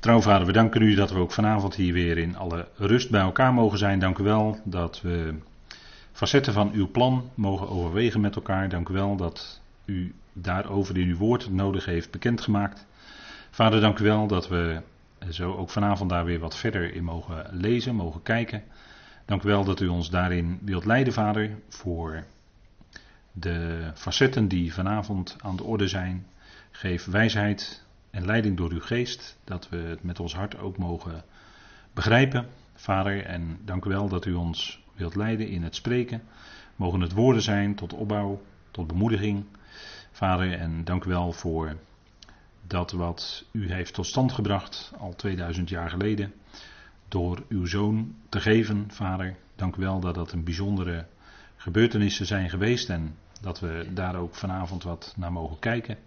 Trouw vader, we danken u dat we ook vanavond hier weer in alle rust bij elkaar mogen zijn. Dank u wel dat we facetten van uw plan mogen overwegen met elkaar. Dank u wel dat u daarover in uw woord nodig heeft bekendgemaakt. Vader, dank u wel dat we zo ook vanavond daar weer wat verder in mogen lezen, mogen kijken. Dank u wel dat u ons daarin wilt leiden, Vader, voor de facetten die vanavond aan de orde zijn. Geef wijsheid en leiding door uw geest, dat we het met ons hart ook mogen begrijpen, Vader. En dank u wel dat u ons wilt leiden in het spreken. Mogen het woorden zijn tot opbouw, tot bemoediging, Vader. En dank u wel voor dat wat u heeft tot stand gebracht al 2000 jaar geleden door uw zoon te geven, Vader. Dank u wel dat dat een bijzondere gebeurtenissen zijn geweest en dat we daar ook vanavond wat naar mogen kijken.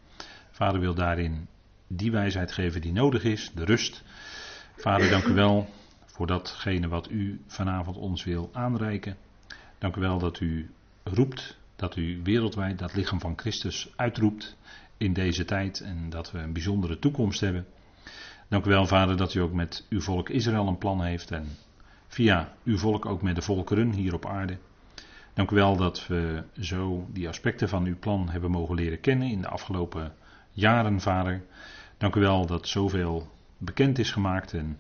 Vader wil daarin die wijsheid geven die nodig is, de rust. Vader, dank u wel voor datgene wat u vanavond ons wil aanreiken. Dank u wel dat u roept, dat u wereldwijd dat lichaam van Christus uitroept in deze tijd en dat we een bijzondere toekomst hebben. Dank u wel, Vader, dat u ook met uw volk Israël een plan heeft en via uw volk ook met de volkeren hier op aarde. Dank u wel dat we zo die aspecten van uw plan hebben mogen leren kennen in de afgelopen jaren, Vader. Dank u wel dat zoveel bekend is gemaakt en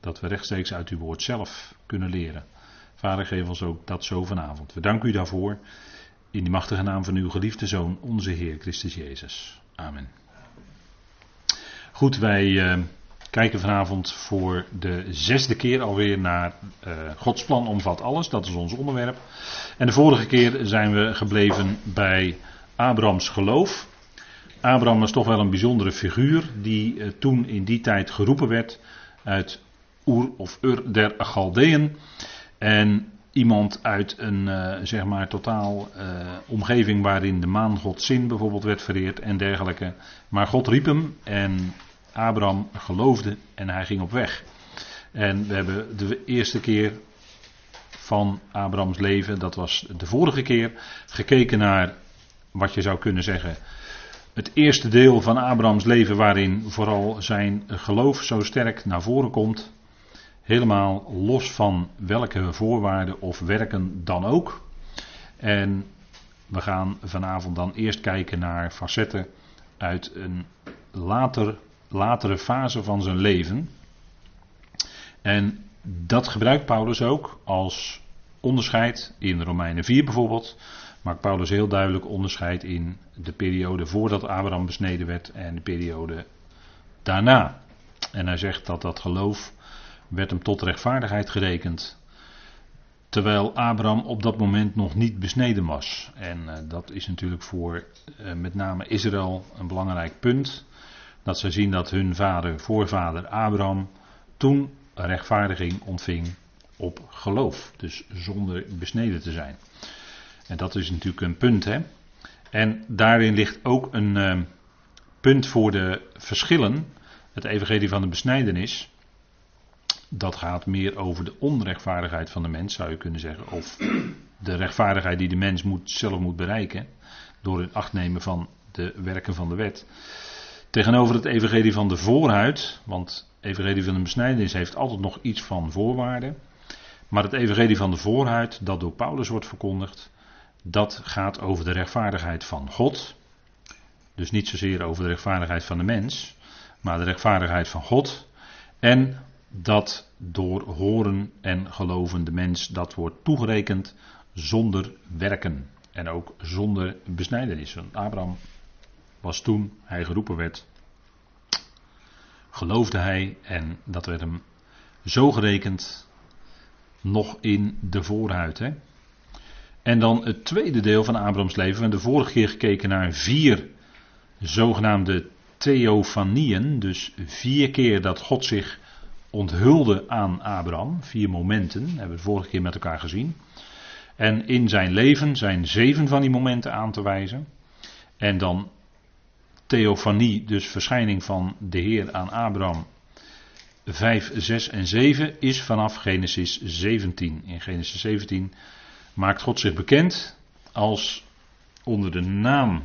dat we rechtstreeks uit uw woord zelf kunnen leren. Vader, geef ons ook dat zo vanavond. We danken u daarvoor. In de machtige naam van uw geliefde Zoon, onze Heer Christus Jezus. Amen. Goed, wij uh, kijken vanavond voor de zesde keer alweer naar uh, Gods plan omvat alles. Dat is ons onderwerp. En de vorige keer zijn we gebleven bij Abrahams geloof. Abraham was toch wel een bijzondere figuur die uh, toen in die tijd geroepen werd uit Ur of Ur der Galdeën. En iemand uit een uh, zeg maar totaal uh, omgeving waarin de maan Gods zin bijvoorbeeld werd vereerd en dergelijke. Maar God riep hem en Abraham geloofde en hij ging op weg. En we hebben de eerste keer van Abrahams leven, dat was de vorige keer, gekeken naar wat je zou kunnen zeggen. Het eerste deel van Abrahams leven waarin vooral zijn geloof zo sterk naar voren komt. Helemaal los van welke voorwaarden of werken dan ook. En we gaan vanavond dan eerst kijken naar facetten uit een later, latere fase van zijn leven. En dat gebruikt Paulus ook als onderscheid in Romeinen 4 bijvoorbeeld. Maakt Paulus heel duidelijk onderscheid in de periode voordat Abraham besneden werd en de periode daarna. En hij zegt dat dat geloof werd hem tot rechtvaardigheid gerekend. Terwijl Abraham op dat moment nog niet besneden was. En uh, dat is natuurlijk voor uh, met name Israël een belangrijk punt. Dat ze zien dat hun vader, voorvader Abraham, toen rechtvaardiging ontving op geloof. Dus zonder besneden te zijn. En dat is natuurlijk een punt, hè. En daarin ligt ook een uh, punt voor de verschillen. Het evangelie van de besnijdenis dat gaat meer over de onrechtvaardigheid van de mens, zou je kunnen zeggen. Of de rechtvaardigheid die de mens moet, zelf moet bereiken. Door het acht nemen van de werken van de wet. Tegenover het evangelie van de voorhuid. Want het evangelie van de besnijdenis heeft altijd nog iets van voorwaarden. Maar het evangelie van de voorhuid, dat door Paulus wordt verkondigd. Dat gaat over de rechtvaardigheid van God. Dus niet zozeer over de rechtvaardigheid van de mens. Maar de rechtvaardigheid van God. En dat door horen en geloven de mens dat wordt toegerekend zonder werken en ook zonder besnijdenis. Want Abraham was toen hij geroepen werd, geloofde hij en dat werd hem zo gerekend nog in de voorhuid. Hè? En dan het tweede deel van Abrahams leven. We hebben de vorige keer gekeken naar vier zogenaamde theofanieën. Dus vier keer dat God zich onthulde aan Abraham. Vier momenten, hebben we de vorige keer met elkaar gezien. En in zijn leven zijn zeven van die momenten aan te wijzen. En dan theofanie, dus verschijning van de Heer aan Abraham. 5, 6 en 7 is vanaf Genesis 17. In Genesis 17 maakt God zich bekend als onder de naam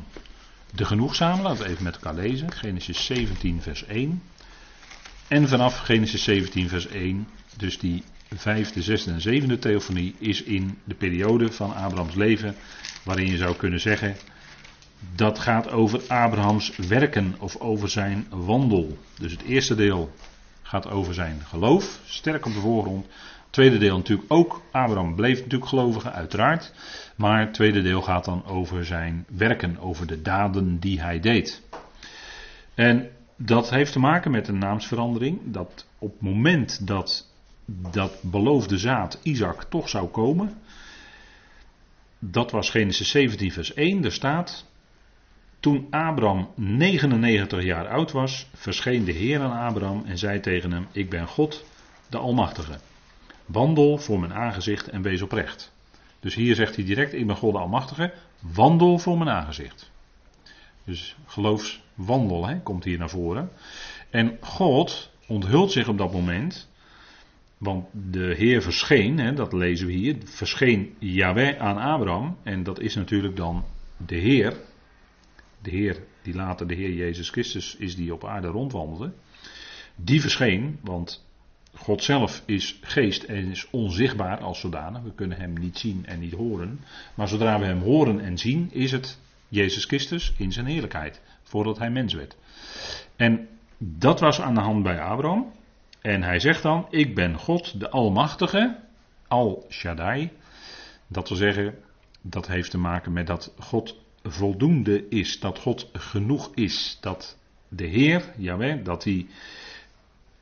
de genoegzame. Laten we even met elkaar lezen. Genesis 17, vers 1. En vanaf Genesis 17, vers 1, dus die vijfde, zesde en zevende theofonie, is in de periode van Abrahams leven, waarin je zou kunnen zeggen, dat gaat over Abrahams werken of over zijn wandel. Dus het eerste deel gaat over zijn geloof, sterk op de voorgrond. Tweede deel natuurlijk ook. Abraham bleef natuurlijk gelovige, uiteraard. Maar het tweede deel gaat dan over zijn werken, over de daden die hij deed. En dat heeft te maken met een naamsverandering. Dat op het moment dat dat beloofde zaad Isaac toch zou komen. Dat was Genesis 17, vers 1. Er staat. Toen Abraham 99 jaar oud was, verscheen de Heer aan Abraham en zei tegen hem: Ik ben God, de Almachtige. Wandel voor mijn aangezicht en wees oprecht. Dus hier zegt hij direct: Ik ben God de Almachtige. Wandel voor mijn aangezicht. Dus geloofswandel hè, komt hier naar voren. En God onthult zich op dat moment. Want de Heer verscheen, hè, dat lezen we hier, verscheen Yahweh aan Abraham. En dat is natuurlijk dan de Heer. De Heer die later de Heer Jezus Christus is die op aarde rondwandelde. Die verscheen, want God zelf is geest en is onzichtbaar als zodanig. We kunnen hem niet zien en niet horen. Maar zodra we hem horen en zien, is het Jezus Christus in zijn heerlijkheid. Voordat hij mens werd. En dat was aan de hand bij Abraham. En hij zegt dan: Ik ben God, de Almachtige, Al Shaddai. Dat wil zeggen, dat heeft te maken met dat God voldoende is, dat God genoeg is, dat de Heer, Jawel, dat hij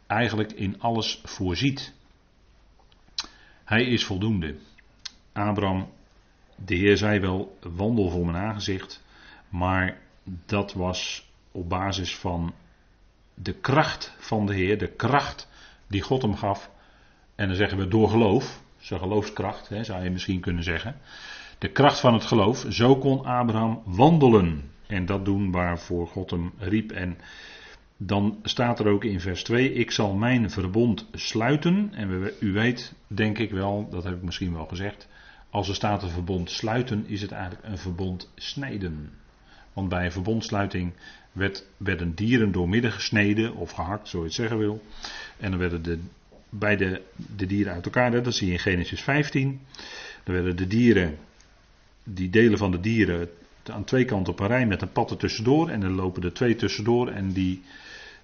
eigenlijk in alles voorziet. Hij is voldoende. Abraham, de Heer zei wel, wandel voor mijn aangezicht, maar dat was op basis van de kracht van de Heer, de kracht die God hem gaf. En dan zeggen we door geloof, zijn geloofskracht, hè, zou je misschien kunnen zeggen. De kracht van het geloof, zo kon Abraham wandelen. En dat doen waarvoor God hem riep. En dan staat er ook in vers 2: Ik zal mijn verbond sluiten. En we, u weet, denk ik wel, dat heb ik misschien wel gezegd. Als er staat een verbond sluiten, is het eigenlijk een verbond snijden. Want bij een verbondsluiting werd, werden dieren doormidden gesneden of gehakt, zo je het zeggen wil. En dan werden de, bij de, de dieren uit elkaar, dat zie je in Genesis 15. Dan werden de dieren, die delen van de dieren, aan twee kanten op een rij met een pad er tussendoor. En dan lopen er twee tussendoor en die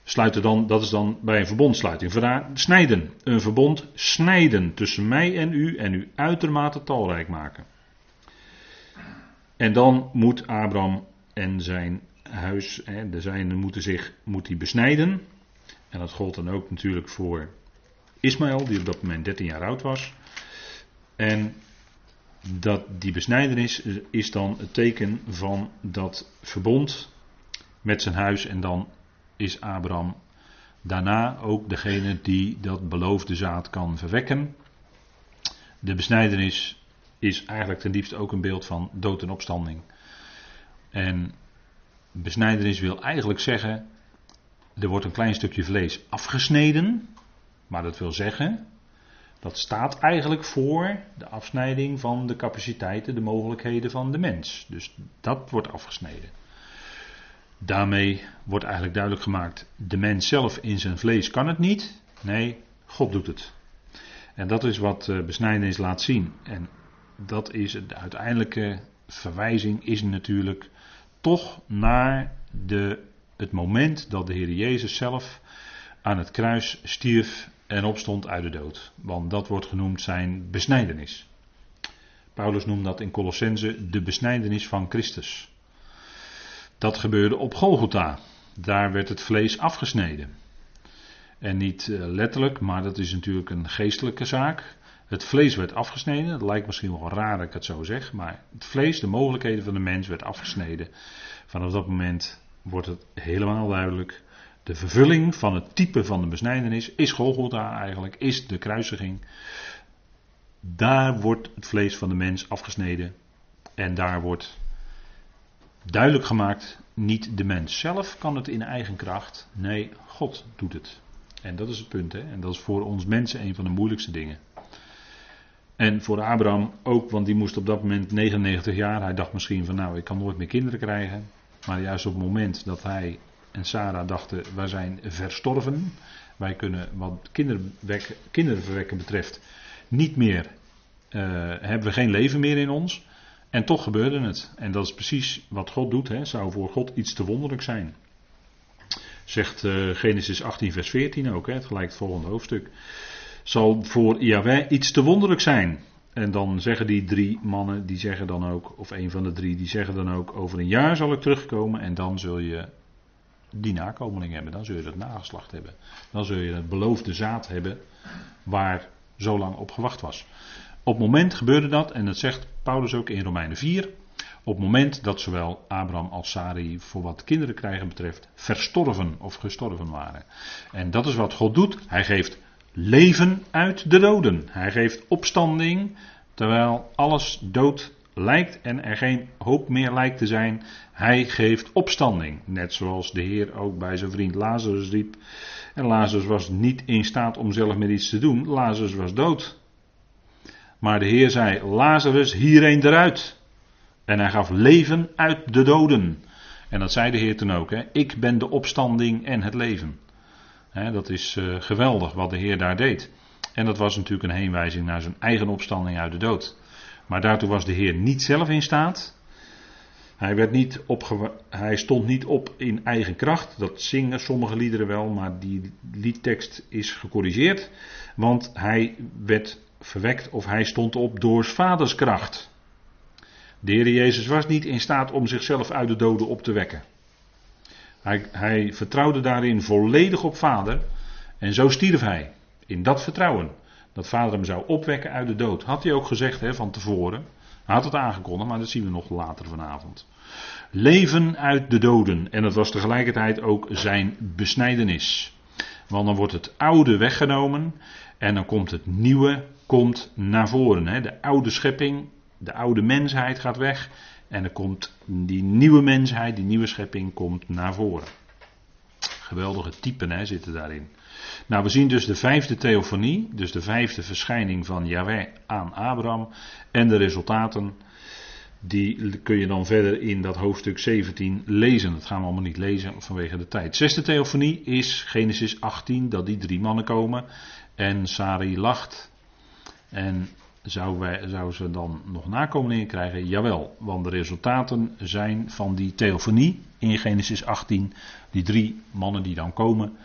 sluiten dan, dat is dan bij een verbondsluiting. Vandaar snijden. Een verbond snijden tussen mij en u en u uitermate talrijk maken. En dan moet Abraham en zijn huis, hè, de zijnen moeten zich moet hij besnijden. En dat gold dan ook natuurlijk voor Ismaël, die op dat moment 13 jaar oud was. En dat die besnijdenis is dan het teken van dat verbond met zijn huis. En dan is Abraham daarna ook degene die dat beloofde zaad kan verwekken. De besnijdenis is eigenlijk ten diepste ook een beeld van dood en opstanding. En besnijdenis wil eigenlijk zeggen, er wordt een klein stukje vlees afgesneden, maar dat wil zeggen, dat staat eigenlijk voor de afsnijding van de capaciteiten, de mogelijkheden van de mens. Dus dat wordt afgesneden. Daarmee wordt eigenlijk duidelijk gemaakt, de mens zelf in zijn vlees kan het niet. Nee, God doet het. En dat is wat eh, besnijdenis laat zien. En dat is de uiteindelijke verwijzing is natuurlijk toch naar de, het moment dat de Heer Jezus zelf aan het kruis stierf en opstond uit de dood. Want dat wordt genoemd zijn besnijdenis. Paulus noemt dat in Colossense de besnijdenis van Christus. Dat gebeurde op Golgotha. Daar werd het vlees afgesneden. En niet eh, letterlijk, maar dat is natuurlijk een geestelijke zaak. Het vlees werd afgesneden. Het lijkt misschien wel raar dat ik het zo zeg. Maar het vlees, de mogelijkheden van de mens, werd afgesneden. Vanaf dat moment wordt het helemaal duidelijk. De vervulling van het type van de besnijdenis is Golgotha eigenlijk, is de kruisiging. Daar wordt het vlees van de mens afgesneden. En daar wordt duidelijk gemaakt, niet de mens zelf kan het in eigen kracht. Nee, God doet het. En dat is het punt. Hè? En dat is voor ons mensen een van de moeilijkste dingen. En voor Abraham ook, want die moest op dat moment 99 jaar. Hij dacht misschien van nou, ik kan nooit meer kinderen krijgen. Maar juist op het moment dat hij en Sarah dachten, wij zijn verstorven. Wij kunnen wat kinderen verwekken betreft niet meer, uh, hebben we geen leven meer in ons. En toch gebeurde het. En dat is precies wat God doet. Hè. Zou voor God iets te wonderlijk zijn. Zegt uh, Genesis 18 vers 14 ook, hè, het gelijk het volgende hoofdstuk. Zal voor Yahweh iets te wonderlijk zijn. En dan zeggen die drie mannen, die zeggen dan ook, of een van de drie, die zeggen dan ook, over een jaar zal ik terugkomen en dan zul je die nakomeling hebben. Dan zul je dat nageslacht hebben. Dan zul je het beloofde zaad hebben waar zo lang op gewacht was. Op het moment gebeurde dat, en dat zegt Paulus ook in Romeinen 4. Op het moment dat zowel Abraham als Sari voor wat kinderen krijgen betreft verstorven of gestorven waren. En dat is wat God doet. Hij geeft leven uit de doden. Hij geeft opstanding terwijl alles dood lijkt en er geen hoop meer lijkt te zijn. Hij geeft opstanding. Net zoals de Heer ook bij zijn vriend Lazarus riep. En Lazarus was niet in staat om zelf meer iets te doen. Lazarus was dood. Maar de Heer zei: Lazarus, hierheen eruit. En hij gaf leven uit de doden. En dat zei de Heer toen ook: hè? Ik ben de opstanding en het leven. Hè, dat is uh, geweldig wat de Heer daar deed. En dat was natuurlijk een heenwijzing naar zijn eigen opstanding uit de dood. Maar daartoe was de Heer niet zelf in staat. Hij, werd niet hij stond niet op in eigen kracht. Dat zingen sommige liederen wel, maar die liedtekst is gecorrigeerd. Want hij werd verwekt of hij stond op door vaders kracht. De Heer Jezus was niet in staat om zichzelf uit de doden op te wekken. Hij, hij vertrouwde daarin volledig op vader en zo stierf hij. In dat vertrouwen. Dat vader hem zou opwekken uit de dood. Had hij ook gezegd hè, van tevoren. Hij had het aangekondigd, maar dat zien we nog later vanavond. Leven uit de doden. En dat was tegelijkertijd ook zijn besnijdenis. Want dan wordt het oude weggenomen en dan komt het nieuwe komt naar voren. Hè. De oude schepping, de oude mensheid gaat weg. En dan komt die nieuwe mensheid, die nieuwe schepping komt naar voren. Geweldige typen hè, zitten daarin. Nou, we zien dus de vijfde theofonie, dus de vijfde verschijning van Yahweh aan Abraham. En de resultaten, die kun je dan verder in dat hoofdstuk 17 lezen. Dat gaan we allemaal niet lezen vanwege de tijd. Zesde theofonie is Genesis 18, dat die drie mannen komen. En Sari lacht. En zou, wij, ze dan nog nakomelingen krijgen? Jawel, want de resultaten zijn van die theofonie in Genesis 18. Die drie mannen die dan komen.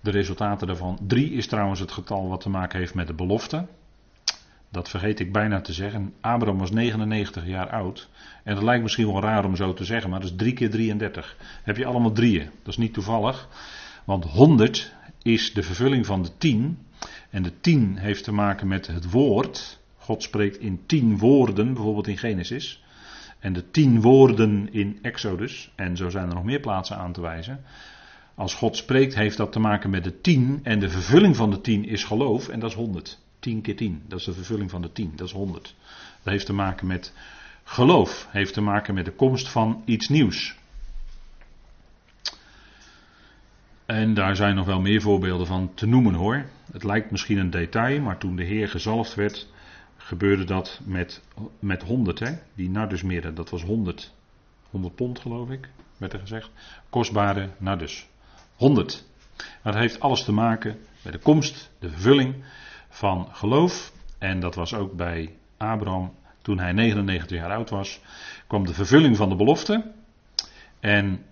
De resultaten daarvan. Drie is trouwens het getal wat te maken heeft met de belofte. Dat vergeet ik bijna te zeggen. Abraham was 99 jaar oud. En dat lijkt misschien wel raar om zo te zeggen, maar dat is 3 keer 33. Heb je allemaal drieën. Dat is niet toevallig. Want 100 is de vervulling van de 10. En de 10 heeft te maken met het woord. God spreekt in 10 woorden, bijvoorbeeld in Genesis. En de 10 woorden in Exodus. En zo zijn er nog meer plaatsen aan te wijzen. Als God spreekt, heeft dat te maken met de 10. En de vervulling van de 10 is geloof. En dat is 100. 10 keer 10. Dat is de vervulling van de 10. Dat is 100. Dat heeft te maken met geloof. Heeft te maken met de komst van iets nieuws. En daar zijn nog wel meer voorbeelden van te noemen hoor. Het lijkt misschien een detail, maar toen de Heer gezalfd werd, gebeurde dat met, met 100. Hè? Die nardusmeren, dat was 100. 100 pond geloof ik, werd er gezegd. Kostbare nardus. 100. Dat heeft alles te maken met de komst, de vervulling van geloof. En dat was ook bij Abraham toen hij 99 jaar oud was. kwam de vervulling van de belofte. En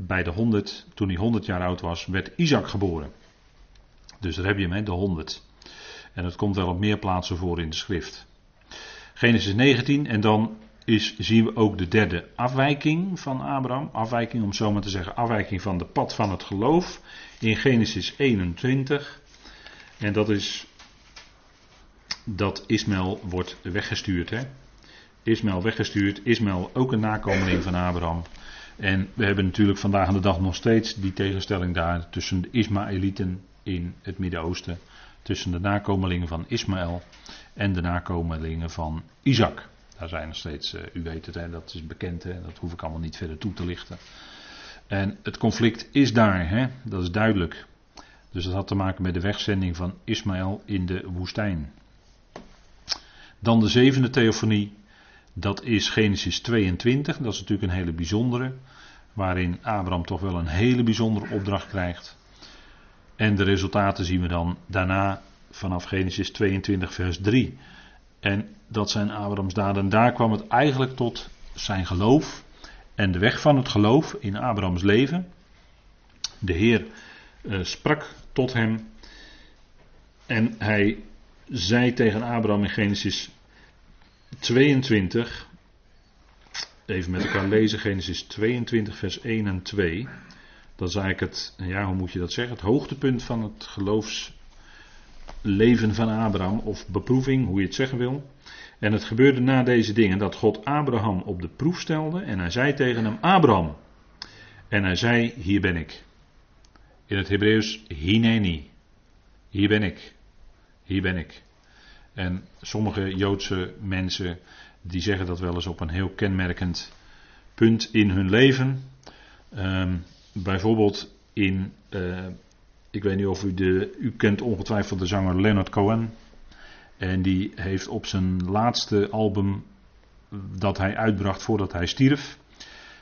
bij de 100, toen hij 100 jaar oud was, werd Isaac geboren. Dus daar heb je hem, hè, de 100. En dat komt wel op meer plaatsen voor in de schrift. Genesis 19 en dan is, zien we ook de derde afwijking van Abraham. Afwijking, om zo maar te zeggen, afwijking van de pad van het geloof. In Genesis 21. En dat is dat Ismaël wordt weggestuurd. Hè? Ismaël weggestuurd. Ismaël ook een nakomeling van Abraham. En we hebben natuurlijk vandaag de dag nog steeds die tegenstelling daar tussen de Ismaëlieten in het Midden-Oosten. Tussen de nakomelingen van Ismaël en de nakomelingen van Isaac. Daar zijn er steeds, uh, u weet het, hè, dat is bekend, hè, dat hoef ik allemaal niet verder toe te lichten. En het conflict is daar, hè, dat is duidelijk. Dus dat had te maken met de wegzending van Ismaël in de woestijn. Dan de zevende theofonie, dat is Genesis 22, dat is natuurlijk een hele bijzondere, waarin Abraham toch wel een hele bijzondere opdracht krijgt. En de resultaten zien we dan daarna vanaf Genesis 22, vers 3. En dat zijn Abrahams daden. Daar kwam het eigenlijk tot zijn geloof en de weg van het geloof in Abrahams leven. De Heer uh, sprak tot hem en hij zei tegen Abraham in Genesis 22, even met elkaar lezen, Genesis 22, vers 1 en 2. Dat is eigenlijk het, ja, hoe moet je dat zeggen? Het hoogtepunt van het geloofsleven van Abraham, of beproeving, hoe je het zeggen wil. En het gebeurde na deze dingen dat God Abraham op de proef stelde en hij zei tegen hem: Abraham. En hij zei: Hier ben ik. In het Hebreeuws: Hineni. Hier ben ik. Hier ben ik. En sommige Joodse mensen die zeggen dat wel eens op een heel kenmerkend punt in hun leven. Um, bijvoorbeeld in, uh, ik weet niet of u de, u kent ongetwijfeld de zanger Leonard Cohen. En die heeft op zijn laatste album dat hij uitbracht voordat hij stierf,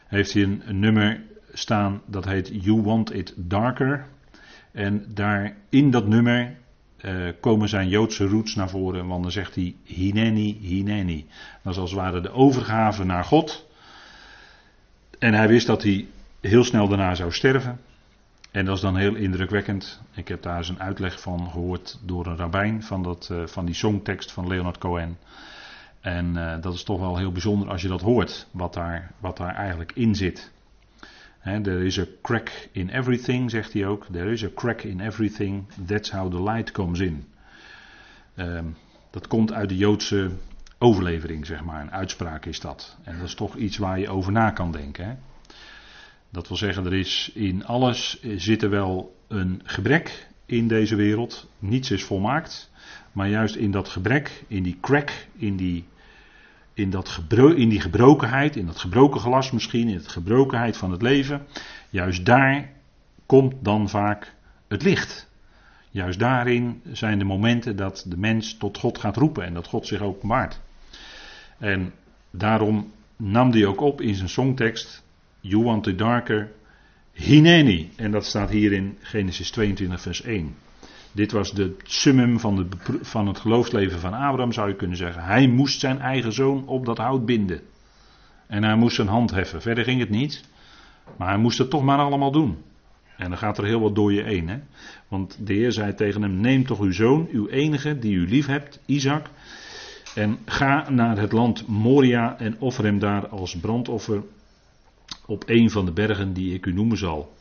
heeft hij een, een nummer staan dat heet You Want It Darker. En daar in dat nummer uh, komen zijn Joodse roots naar voren, want dan zegt hij Hineni, Hineni. Dat is als het ware de overgave naar God. En hij wist dat hij heel snel daarna zou sterven. En dat is dan heel indrukwekkend. Ik heb daar eens een uitleg van gehoord door een rabbijn van, dat, uh, van die songtekst van Leonard Cohen. En uh, dat is toch wel heel bijzonder als je dat hoort, wat daar, wat daar eigenlijk in zit. There is a crack in everything, zegt hij ook. There is a crack in everything. That's how the light comes in. Um, dat komt uit de Joodse overlevering, zeg maar. Een uitspraak is dat. En dat is toch iets waar je over na kan denken. Hè? Dat wil zeggen, er is in alles zit er wel een gebrek in deze wereld. Niets is volmaakt. Maar juist in dat gebrek, in die crack, in die in, dat in die gebrokenheid, in dat gebroken glas misschien, in de gebrokenheid van het leven, juist daar komt dan vaak het licht. Juist daarin zijn de momenten dat de mens tot God gaat roepen en dat God zich openbaart. En daarom nam hij ook op in zijn songtekst, You want the darker, Hineni. En dat staat hier in Genesis 22 vers 1. Dit was de summum van, de, van het geloofsleven van Abraham, zou je kunnen zeggen. Hij moest zijn eigen zoon op dat hout binden. En hij moest zijn hand heffen. Verder ging het niet. Maar hij moest het toch maar allemaal doen. En dan gaat er heel wat door je heen. Hè? Want de Heer zei tegen hem: Neem toch uw zoon, uw enige die u lief hebt, Isaac. En ga naar het land Moria en offer hem daar als brandoffer op een van de bergen die ik u noemen zal.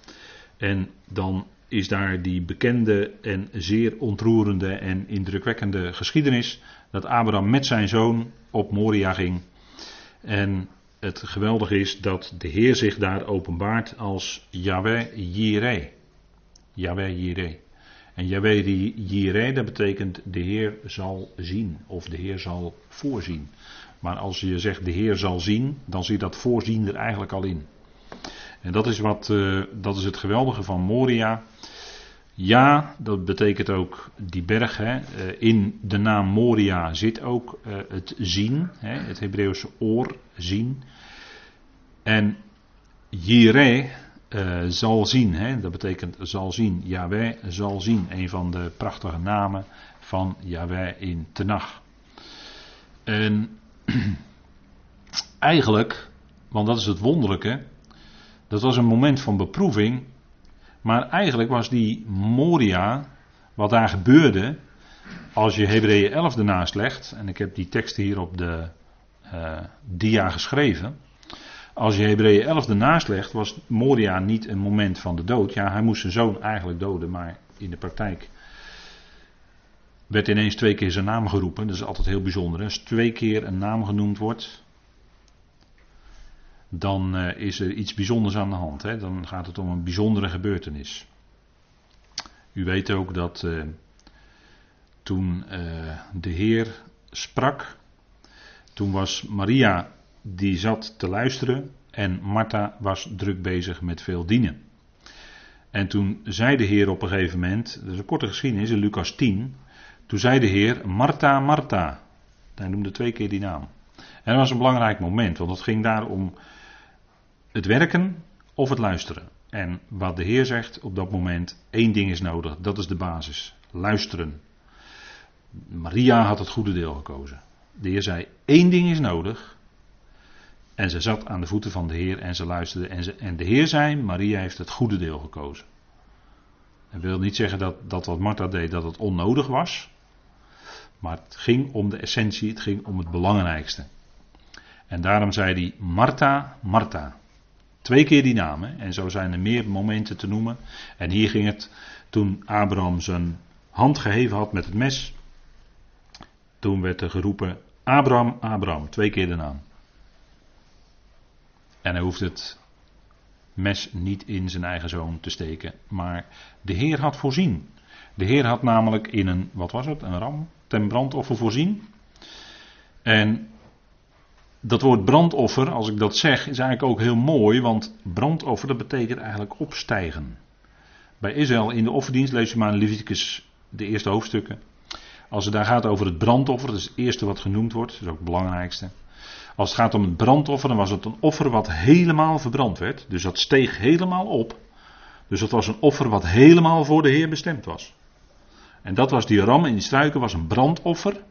En dan is daar die bekende en zeer ontroerende en indrukwekkende geschiedenis dat Abraham met zijn zoon op Moria ging. En het geweldige is dat de Heer zich daar openbaart als Yahweh Jireh. Yahweh Jireh. En Yahweh Jireh, dat betekent de Heer zal zien of de Heer zal voorzien. Maar als je zegt de Heer zal zien, dan zit dat voorzien er eigenlijk al in. En dat is, wat, uh, dat is het geweldige van Moria. Ja, dat betekent ook die berg. Hè. Eh, in de naam Moria zit ook uh, het zien, hè, het Hebreeuwse oor, zien. En Jireh zal zien, hè, dat betekent zal zien. Yahweh zal zien, een van de prachtige namen van Yahweh in Tenach. En eigenlijk, want dat is het wonderlijke, dat was een moment van beproeving maar eigenlijk was die Moria, wat daar gebeurde, als je Hebreeën 11 ernaast legt, en ik heb die teksten hier op de uh, dia geschreven. Als je Hebreeën 11 ernaast legt, was Moria niet een moment van de dood. Ja, hij moest zijn zoon eigenlijk doden, maar in de praktijk werd ineens twee keer zijn naam geroepen. Dat is altijd heel bijzonder. Als twee keer een naam genoemd wordt, dan uh, is er iets bijzonders aan de hand. Hè? Dan gaat het om een bijzondere gebeurtenis. U weet ook dat uh, toen uh, de Heer sprak, toen was Maria die zat te luisteren en Martha was druk bezig met veel dienen. En toen zei de Heer op een gegeven moment, dat is een korte geschiedenis in Lucas 10, toen zei de Heer Martha, Martha. Hij noemde twee keer die naam. En dat was een belangrijk moment, want het ging daar om het werken of het luisteren. En wat de Heer zegt op dat moment, één ding is nodig, dat is de basis. Luisteren. Maria had het goede deel gekozen. De Heer zei, één ding is nodig. En ze zat aan de voeten van de Heer en ze luisterde. En, en de Heer zei, Maria heeft het goede deel gekozen. Dat wil niet zeggen dat, dat wat Martha deed, dat het onnodig was. Maar het ging om de essentie, het ging om het belangrijkste. En daarom zei hij Martha, Martha. Twee keer die naam. En zo zijn er meer momenten te noemen. En hier ging het toen Abraham zijn hand geheven had met het mes. Toen werd er geroepen Abraham, Abraham. Twee keer de naam. En hij hoeft het mes niet in zijn eigen zoon te steken. Maar de Heer had voorzien. De Heer had namelijk in een, wat was het, een ram ten brandoffer voorzien. En dat woord brandoffer, als ik dat zeg, is eigenlijk ook heel mooi, want brandoffer dat betekent eigenlijk opstijgen. Bij Israël in de offerdienst, lees je maar in Leviticus de eerste hoofdstukken. Als het daar gaat over het brandoffer, dat is het eerste wat genoemd wordt, dat is ook het belangrijkste. Als het gaat om het brandoffer, dan was het een offer wat helemaal verbrand werd. Dus dat steeg helemaal op. Dus dat was een offer wat helemaal voor de Heer bestemd was. En dat was die ram in die struiken, was een brandoffer.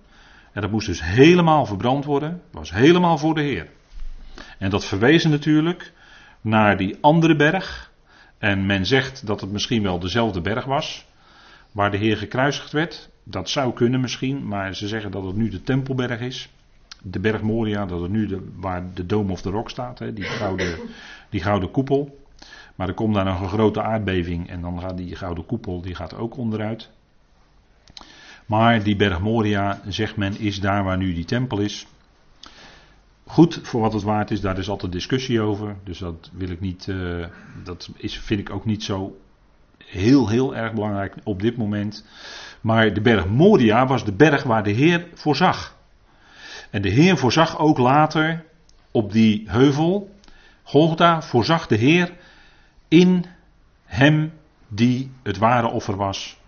En dat moest dus helemaal verbrand worden. was helemaal voor de Heer. En dat verwezen natuurlijk naar die andere berg. En men zegt dat het misschien wel dezelfde berg was. Waar de Heer gekruisigd werd. Dat zou kunnen misschien, maar ze zeggen dat het nu de Tempelberg is. De berg Moria, dat het nu de, waar de Dome of the Rock staat, hè, die, gouden, die gouden koepel. Maar er komt daar nog een grote aardbeving en dan gaat die gouden koepel die gaat ook onderuit. Maar die berg Moria, zegt men, is daar waar nu die tempel is. Goed, voor wat het waard is, daar is altijd discussie over. Dus dat wil ik niet, uh, dat is, vind ik ook niet zo heel, heel erg belangrijk op dit moment. Maar de berg Moria was de berg waar de Heer voorzag. En de Heer voorzag ook later op die heuvel, Golgotha, voorzag de Heer in hem die het ware offer was.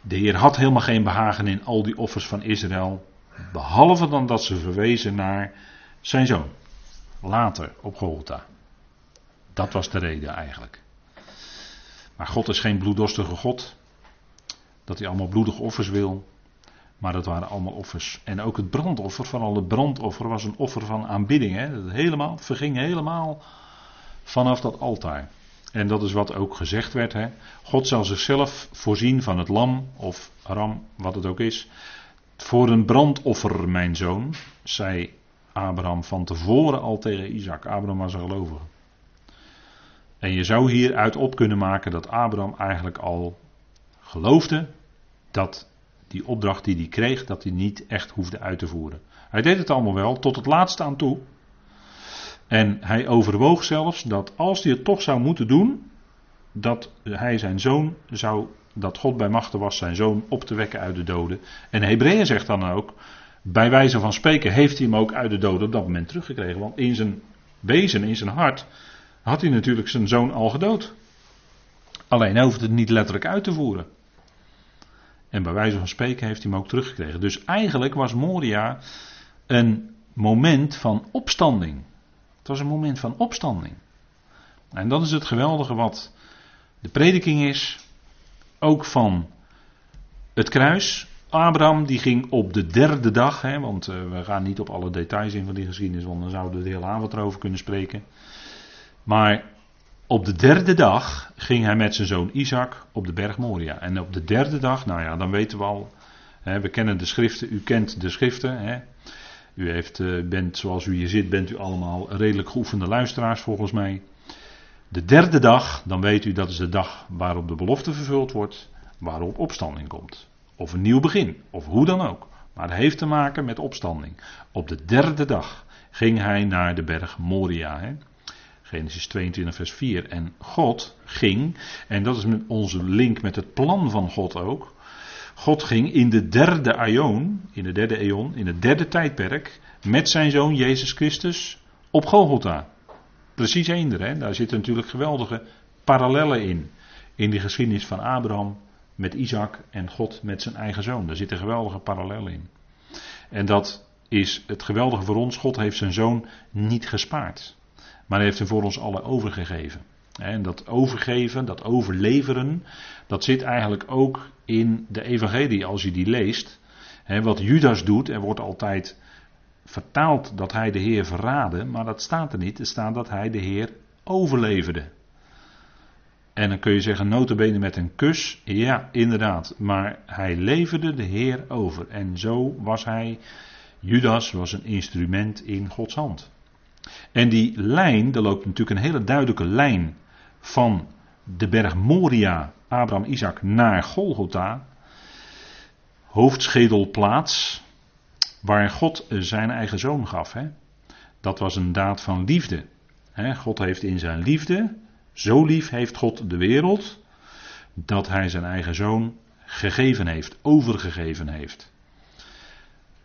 De Heer had helemaal geen behagen in al die offers van Israël, behalve dan dat ze verwezen naar zijn zoon. Later op Golgotha. Dat was de reden eigenlijk. Maar God is geen bloeddorstige God. Dat hij allemaal bloedige offers wil. Maar dat waren allemaal offers. En ook het brandoffer, vooral het brandoffer, was een offer van aanbidding. Hè? Dat helemaal, verging helemaal vanaf dat altaar. En dat is wat ook gezegd werd. Hè? God zal zichzelf voorzien van het lam of ram, wat het ook is. Voor een brandoffer, mijn zoon, zei Abraham van tevoren al tegen Isaac. Abraham was een gelovige. En je zou hieruit op kunnen maken dat Abraham eigenlijk al geloofde dat die opdracht die hij kreeg, dat hij niet echt hoefde uit te voeren. Hij deed het allemaal wel, tot het laatste aan toe. En hij overwoog zelfs dat als hij het toch zou moeten doen, dat hij zijn zoon zou, dat God bij machten was zijn zoon op te wekken uit de doden. En Hebreeën zegt dan ook, bij wijze van spreken heeft hij hem ook uit de doden op dat moment teruggekregen. Want in zijn wezen, in zijn hart, had hij natuurlijk zijn zoon al gedood. Alleen hij hoefde het niet letterlijk uit te voeren. En bij wijze van spreken heeft hij hem ook teruggekregen. Dus eigenlijk was Moria een moment van opstanding. Was een moment van opstanding. En dat is het geweldige wat de prediking is. Ook van het kruis. Abraham die ging op de derde dag, hè, want uh, we gaan niet op alle details in van die geschiedenis, want dan zouden we de hele avond erover kunnen spreken. Maar op de derde dag ging hij met zijn zoon Isaac op de berg Moria. En op de derde dag, nou ja, dan weten we al, hè, we kennen de schriften, u kent de schriften. Hè. U heeft, eh, bent, zoals u hier zit, bent u allemaal redelijk geoefende luisteraars volgens mij. De derde dag, dan weet u dat is de dag waarop de belofte vervuld wordt, waarop opstanding komt. Of een nieuw begin, of hoe dan ook. Maar het heeft te maken met opstanding. Op de derde dag ging hij naar de berg Moria. Hè. Genesis 22, vers 4. En God ging, en dat is onze link met het plan van God ook. God ging in de derde aion, in de derde eon, in het derde tijdperk, met zijn zoon Jezus Christus op Golgotha. Precies eender, hè? daar zitten natuurlijk geweldige parallellen in. In die geschiedenis van Abraham met Isaac en God met zijn eigen zoon. Daar zitten geweldige parallellen in. En dat is het geweldige voor ons. God heeft zijn zoon niet gespaard. Maar heeft hem voor ons allen overgegeven. En dat overgeven, dat overleveren, dat zit eigenlijk ook in de evangelie als je die leest. Wat Judas doet, er wordt altijd vertaald dat hij de Heer verraadde, maar dat staat er niet. Er staat dat hij de Heer overleverde. En dan kun je zeggen, notabene met een kus. Ja, inderdaad. Maar hij leverde de Heer over. En zo was hij, Judas was een instrument in Gods hand. En die lijn, er loopt natuurlijk een hele duidelijke lijn van de berg Moria, Abraham, Isaac, naar Golgotha. Hoofdschedelplaats, waar God zijn eigen zoon gaf. Hè? Dat was een daad van liefde. Hè? God heeft in zijn liefde, zo lief heeft God de wereld, dat hij zijn eigen zoon gegeven heeft, overgegeven heeft.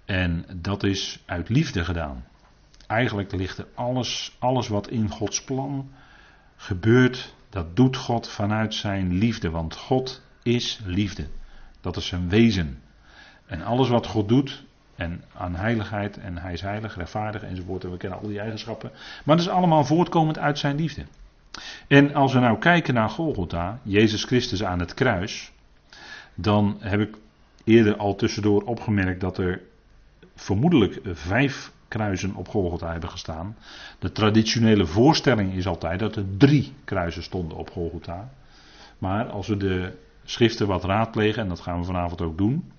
En dat is uit liefde gedaan. Eigenlijk ligt er alles, alles wat in Gods plan gebeurt, dat doet God vanuit zijn liefde. Want God is liefde. Dat is zijn wezen. En alles wat God doet, en aan heiligheid, en hij is heilig, rechtvaardig enzovoort, en we kennen al die eigenschappen. Maar dat is allemaal voortkomend uit zijn liefde. En als we nou kijken naar Golgotha, Jezus Christus aan het kruis, dan heb ik eerder al tussendoor opgemerkt dat er vermoedelijk vijf kruisen op Golgotha hebben gestaan. De traditionele voorstelling is altijd dat er drie kruisen stonden op Golgotha. Maar als we de schriften wat raadplegen, en dat gaan we vanavond ook doen,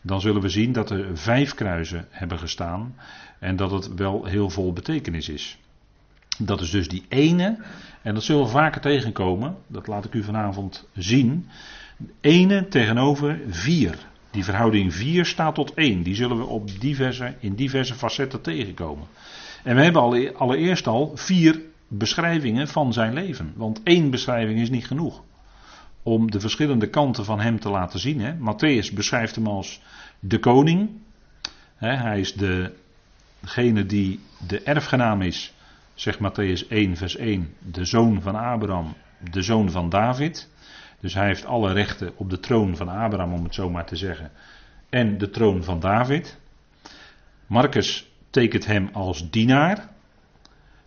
dan zullen we zien dat er vijf kruisen hebben gestaan en dat het wel heel vol betekenis is. Dat is dus die ene, en dat zullen we vaker tegenkomen, dat laat ik u vanavond zien. Ene tegenover vier. Die verhouding 4 staat tot 1. Die zullen we op diverse, in diverse facetten tegenkomen. En we hebben allereerst al vier beschrijvingen van zijn leven. Want één beschrijving is niet genoeg. Om de verschillende kanten van hem te laten zien. Hè. Matthäus beschrijft hem als de koning. hij is de, degene die de erfgenaam is, zegt Matthäus 1, vers 1. De zoon van Abraham, de zoon van David. Dus hij heeft alle rechten op de troon van Abraham, om het zo maar te zeggen. En de troon van David. Marcus tekent hem als dienaar.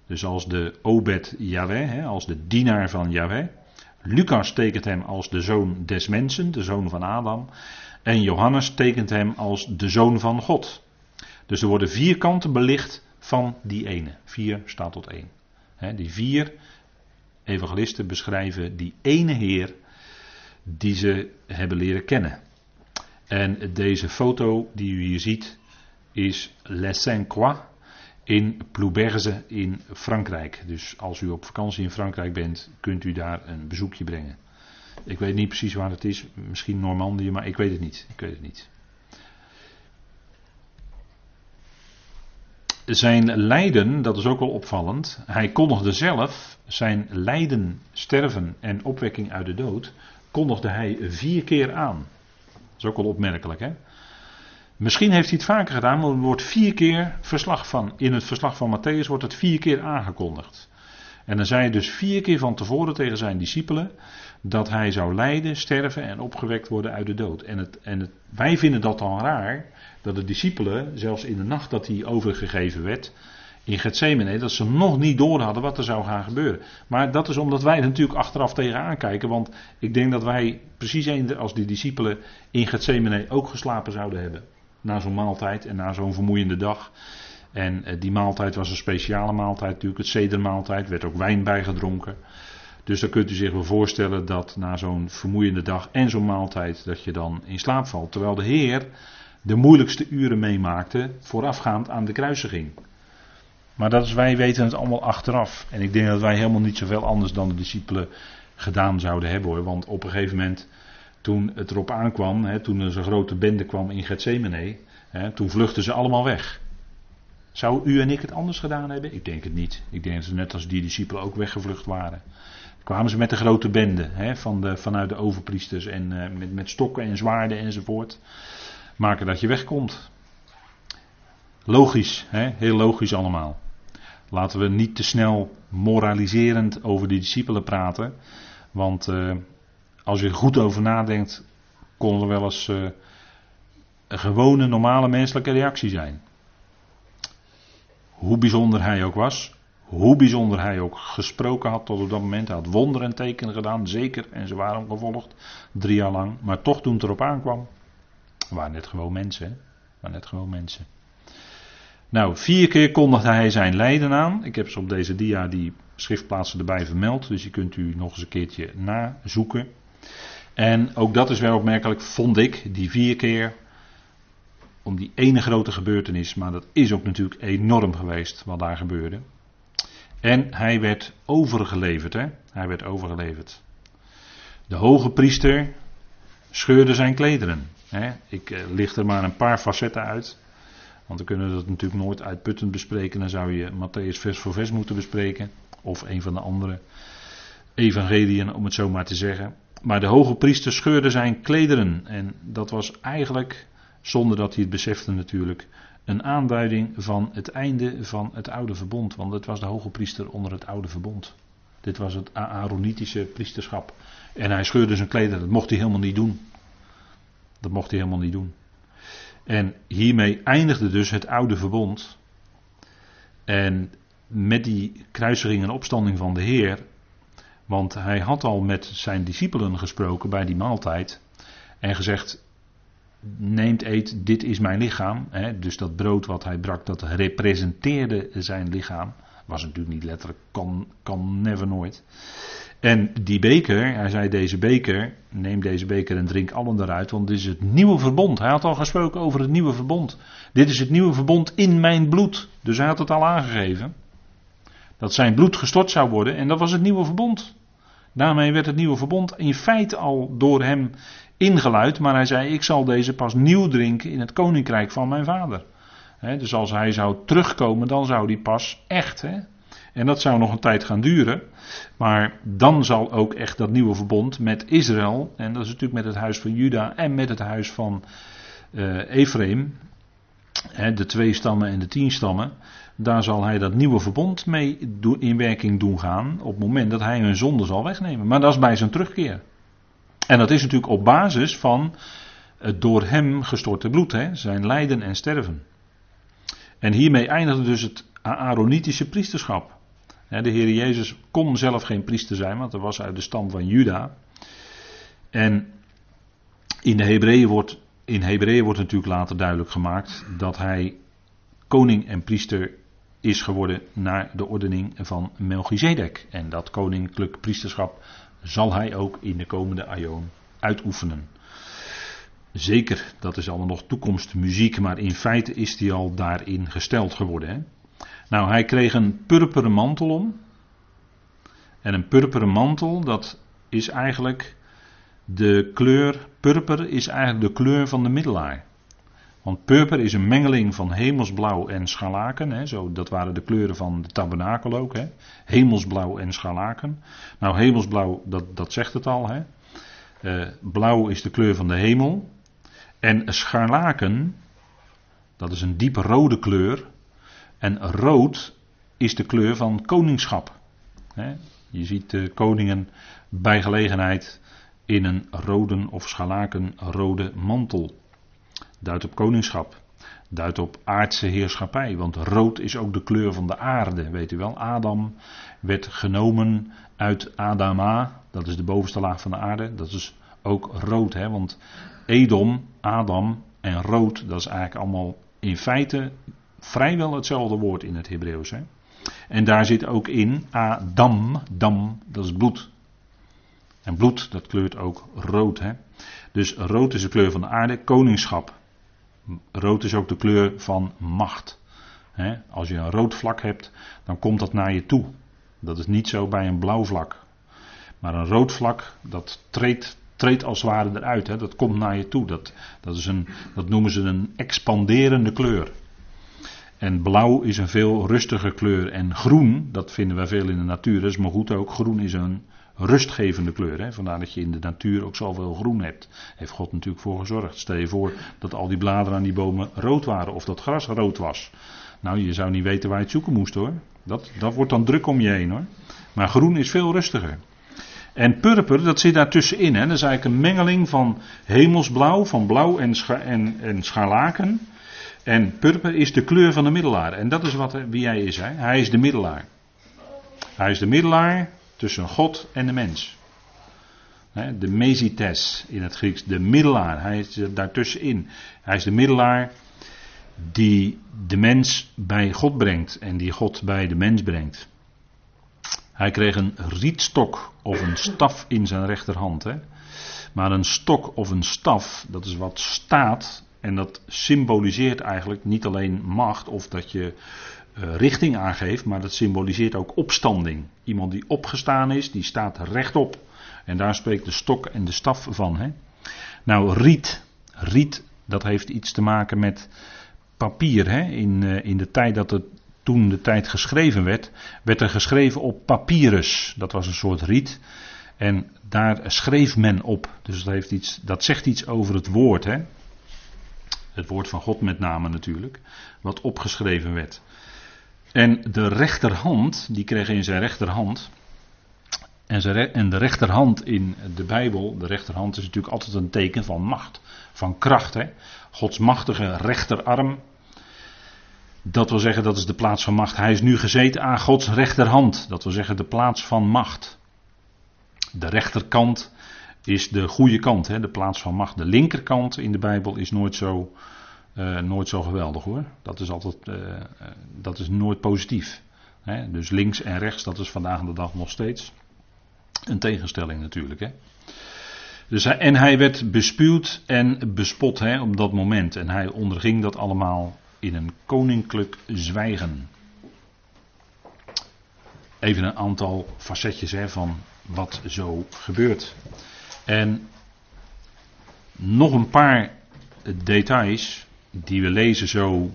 Dus als de Obed Yahweh, als de dienaar van Yahweh. Lucas tekent hem als de zoon des mensen, de zoon van Adam. En Johannes tekent hem als de zoon van God. Dus er worden vier kanten belicht van die ene. Vier staat tot één. die vier evangelisten beschrijven die ene Heer die ze hebben leren kennen. En deze foto die u hier ziet is Les Saint-Croix in Plouberze in Frankrijk. Dus als u op vakantie in Frankrijk bent, kunt u daar een bezoekje brengen. Ik weet niet precies waar het is, misschien Normandië, maar ik weet het niet. Ik weet het niet. Zijn lijden, dat is ook wel opvallend. Hij kondigde zelf zijn lijden, sterven en opwekking uit de dood kondigde hij vier keer aan. Dat is ook wel opmerkelijk, hè? Misschien heeft hij het vaker gedaan, maar er wordt vier keer verslag van. In het verslag van Matthäus wordt het vier keer aangekondigd. En dan zei hij dus vier keer van tevoren tegen zijn discipelen dat hij zou lijden, sterven en opgewekt worden uit de dood. En, het, en het, wij vinden dat dan raar dat de discipelen, zelfs in de nacht dat hij overgegeven werd, in Gethsemane, dat ze nog niet door hadden wat er zou gaan gebeuren. Maar dat is omdat wij natuurlijk achteraf tegenaan kijken, want ik denk dat wij precies als die discipelen in Gethsemane ook geslapen zouden hebben. Na zo'n maaltijd en na zo'n vermoeiende dag. En eh, die maaltijd was een speciale maaltijd natuurlijk, het zedermaaltijd, werd ook wijn bijgedronken. Dus dan kunt u zich wel voorstellen dat na zo'n vermoeiende dag en zo'n maaltijd, dat je dan in slaap valt. Terwijl de Heer de moeilijkste uren meemaakte voorafgaand aan de kruisiging. Maar dat is, wij weten het allemaal achteraf. En ik denk dat wij helemaal niet zoveel anders dan de discipelen gedaan zouden hebben hoor. Want op een gegeven moment, toen het erop aankwam, hè, toen er zo'n grote bende kwam in Gethsemane, hè, toen vluchtten ze allemaal weg. Zou u en ik het anders gedaan hebben? Ik denk het niet. Ik denk dat ze net als die discipelen ook weggevlucht waren. kwamen ze met de grote bende hè, van de, vanuit de overpriesters en uh, met, met stokken en zwaarden enzovoort. Maken dat je wegkomt. Logisch, hè? heel logisch allemaal. Laten we niet te snel moraliserend over de discipelen praten. Want uh, als je goed over nadenkt, kon er wel eens uh, een gewone normale menselijke reactie zijn. Hoe bijzonder hij ook was, hoe bijzonder hij ook gesproken had tot op dat moment. Hij had wonderen en tekenen gedaan, zeker. En ze waren gevolgd, drie jaar lang. Maar toch toen het erop aankwam, waren net gewoon mensen. Waren net gewoon mensen. Nou, vier keer kondigde hij zijn lijden aan. Ik heb ze op deze dia die schriftplaatsen erbij vermeld. Dus die kunt u nog eens een keertje nazoeken. En ook dat is wel opmerkelijk, vond ik, die vier keer. Om die ene grote gebeurtenis. Maar dat is ook natuurlijk enorm geweest wat daar gebeurde. En hij werd overgeleverd. Hè? Hij werd overgeleverd. De hoge priester scheurde zijn klederen. Hè? Ik eh, licht er maar een paar facetten uit. Want we kunnen dat natuurlijk nooit uitputtend bespreken. Dan zou je Matthäus vers voor vers moeten bespreken. Of een van de andere evangeliën, om het zo maar te zeggen. Maar de hoge priester scheurde zijn klederen. En dat was eigenlijk, zonder dat hij het besefte natuurlijk, een aanduiding van het einde van het oude verbond. Want het was de hoge priester onder het oude verbond. Dit was het Aaronitische priesterschap. En hij scheurde zijn klederen. Dat mocht hij helemaal niet doen. Dat mocht hij helemaal niet doen. En hiermee eindigde dus het oude verbond. En met die kruisiging en opstanding van de Heer. Want hij had al met zijn discipelen gesproken bij die maaltijd. En gezegd: Neemt, eet, dit is mijn lichaam. dus dat brood wat hij brak, dat representeerde zijn lichaam. Was natuurlijk niet letterlijk, kan, kan never nooit. En die beker, hij zei deze beker, neem deze beker en drink allen eruit, want dit is het nieuwe verbond. Hij had al gesproken over het nieuwe verbond. Dit is het nieuwe verbond in mijn bloed. Dus hij had het al aangegeven. Dat zijn bloed gestort zou worden en dat was het nieuwe verbond. Daarmee werd het nieuwe verbond in feite al door hem ingeluid, maar hij zei: Ik zal deze pas nieuw drinken in het koninkrijk van mijn vader. dus als hij zou terugkomen, dan zou die pas echt. En dat zou nog een tijd gaan duren. Maar dan zal ook echt dat nieuwe verbond met Israël, en dat is natuurlijk met het huis van Juda en met het huis van uh, Ephraim, de twee stammen en de tien stammen, daar zal hij dat nieuwe verbond mee in werking doen gaan op het moment dat hij hun zonde zal wegnemen. Maar dat is bij zijn terugkeer. En dat is natuurlijk op basis van het door hem gestorte bloed, hè, zijn lijden en sterven. En hiermee eindigde dus het Aaronitische priesterschap. De Heer Jezus kon zelf geen priester zijn, want hij was uit de stam van Juda. En in de Hebreeën wordt, in Hebreeën wordt natuurlijk later duidelijk gemaakt dat hij koning en priester is geworden naar de ordening van Melchizedek. En dat koninklijk priesterschap zal hij ook in de komende aion uitoefenen. Zeker, dat is allemaal nog toekomstmuziek, maar in feite is hij al daarin gesteld geworden. Hè? Nou, hij kreeg een purperen mantel om. En een purperen mantel, dat is eigenlijk de kleur, purper is eigenlijk de kleur van de middelaar. Want purper is een mengeling van hemelsblauw en scharlaken. Hè, zo, dat waren de kleuren van de tabernakel ook. Hè. Hemelsblauw en scharlaken. Nou, hemelsblauw, dat, dat zegt het al. Hè. Uh, blauw is de kleur van de hemel. En scharlaken, dat is een diep rode kleur. En rood is de kleur van koningschap. Je ziet de koningen bij gelegenheid in een rode of scharlaken rode mantel. Duidt op koningschap. Duidt op aardse heerschappij. Want rood is ook de kleur van de aarde. Weet u wel, Adam werd genomen uit Adama. Dat is de bovenste laag van de aarde. Dat is ook rood. Hè? Want Edom, Adam en rood, dat is eigenlijk allemaal in feite vrijwel hetzelfde woord in het Hebreeuws. Hè? En daar zit ook in Adam, dam, dat is bloed. En bloed, dat kleurt ook rood. Hè? Dus rood is de kleur van de aarde, koningschap. Rood is ook de kleur van macht. Hè? Als je een rood vlak hebt, dan komt dat naar je toe. Dat is niet zo bij een blauw vlak. Maar een rood vlak, dat treedt, als het ware eruit. Hè? Dat komt naar je toe. Dat, dat, is een, dat noemen ze een expanderende kleur. En blauw is een veel rustiger kleur. En groen, dat vinden wij veel in de natuur, dat is maar goed ook. Groen is een rustgevende kleur. Hè? Vandaar dat je in de natuur ook zoveel groen hebt. Heeft God natuurlijk voor gezorgd. Stel je voor dat al die bladeren aan die bomen rood waren of dat gras rood was. Nou, je zou niet weten waar je het zoeken moest hoor. Dat, dat wordt dan druk om je heen hoor. Maar groen is veel rustiger. En purper, dat zit daartussenin. Hè? Dat is eigenlijk een mengeling van hemelsblauw, van blauw en, en, en scharlaken. En purper is de kleur van de middelaar. En dat is wat, wie hij is. Hij is de middelaar. Hij is de middelaar tussen God en de mens. De mesites in het Grieks, de middelaar. Hij is daartussenin. Hij is de middelaar die de mens bij God brengt en die God bij de mens brengt. Hij kreeg een rietstok of een staf in zijn rechterhand. Hè? Maar een stok of een staf, dat is wat staat en dat symboliseert eigenlijk niet alleen macht of dat je uh, richting aangeeft, maar dat symboliseert ook opstanding. Iemand die opgestaan is, die staat rechtop. En daar spreekt de stok en de staf van. Hè? Nou, riet. Riet, dat heeft iets te maken met papier. Hè? In, uh, in de tijd dat het toen de tijd geschreven werd, werd er geschreven op papyrus. Dat was een soort riet. En daar schreef men op. Dus dat, heeft iets, dat zegt iets over het woord. Hè? Het woord van God met name natuurlijk. Wat opgeschreven werd. En de rechterhand, die kreeg in zijn rechterhand. En, de rechterhand in de Bijbel, de rechterhand is natuurlijk altijd een teken van macht, van kracht. Hè? Gods machtige rechterarm, dat wil zeggen, dat is de plaats van macht. Hij is nu gezeten aan Gods rechterhand. Dat wil zeggen, de plaats van macht. De rechterkant is de goede kant, hè, de plaats van macht. De linkerkant in de Bijbel is nooit zo, uh, nooit zo geweldig hoor. Dat is altijd, uh, dat is nooit positief. Hè. Dus links en rechts, dat is vandaag de dag nog steeds een tegenstelling natuurlijk. Hè. Dus hij, en hij werd bespuwd en bespot hè, op dat moment. En hij onderging dat allemaal in een koninklijk zwijgen. Even een aantal facetjes hè, van wat zo gebeurt. En nog een paar details die we lezen zo.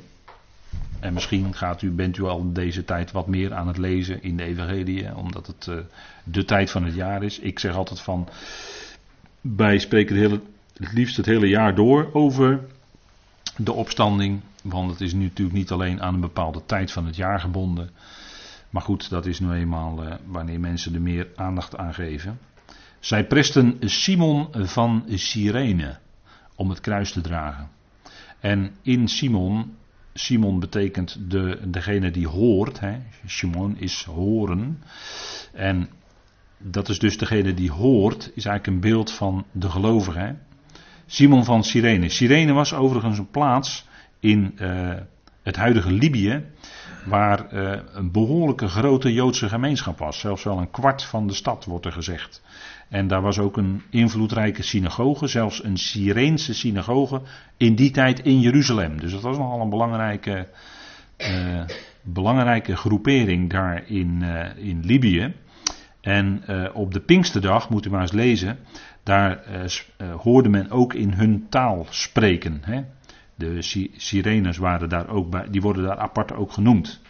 En misschien gaat u, bent u al deze tijd wat meer aan het lezen in de Evangelie, omdat het uh, de tijd van het jaar is. Ik zeg altijd van, wij spreken het, liefst het hele jaar door over de opstanding. Want het is nu natuurlijk niet alleen aan een bepaalde tijd van het jaar gebonden. Maar goed, dat is nu eenmaal uh, wanneer mensen er meer aandacht aan geven. Zij presten Simon van Cyrene om het kruis te dragen. En in Simon, Simon betekent de, degene die hoort. Hè. Simon is horen. En dat is dus degene die hoort, is eigenlijk een beeld van de gelovige. Hè. Simon van Cyrene. Cyrene was overigens een plaats in uh, het huidige Libië, waar uh, een behoorlijke grote Joodse gemeenschap was. Zelfs wel een kwart van de stad wordt er gezegd. En daar was ook een invloedrijke synagoge, zelfs een Sireense synagoge, in die tijd in Jeruzalem. Dus dat was nogal een belangrijke, uh, belangrijke groepering daar in, in Libië. En op de Pinksterdag, moet u maar eens lezen, daar hoorde men ook in hun taal spreken. Hè? De sirenes waren daar ook bij, die worden daar apart ook genoemd.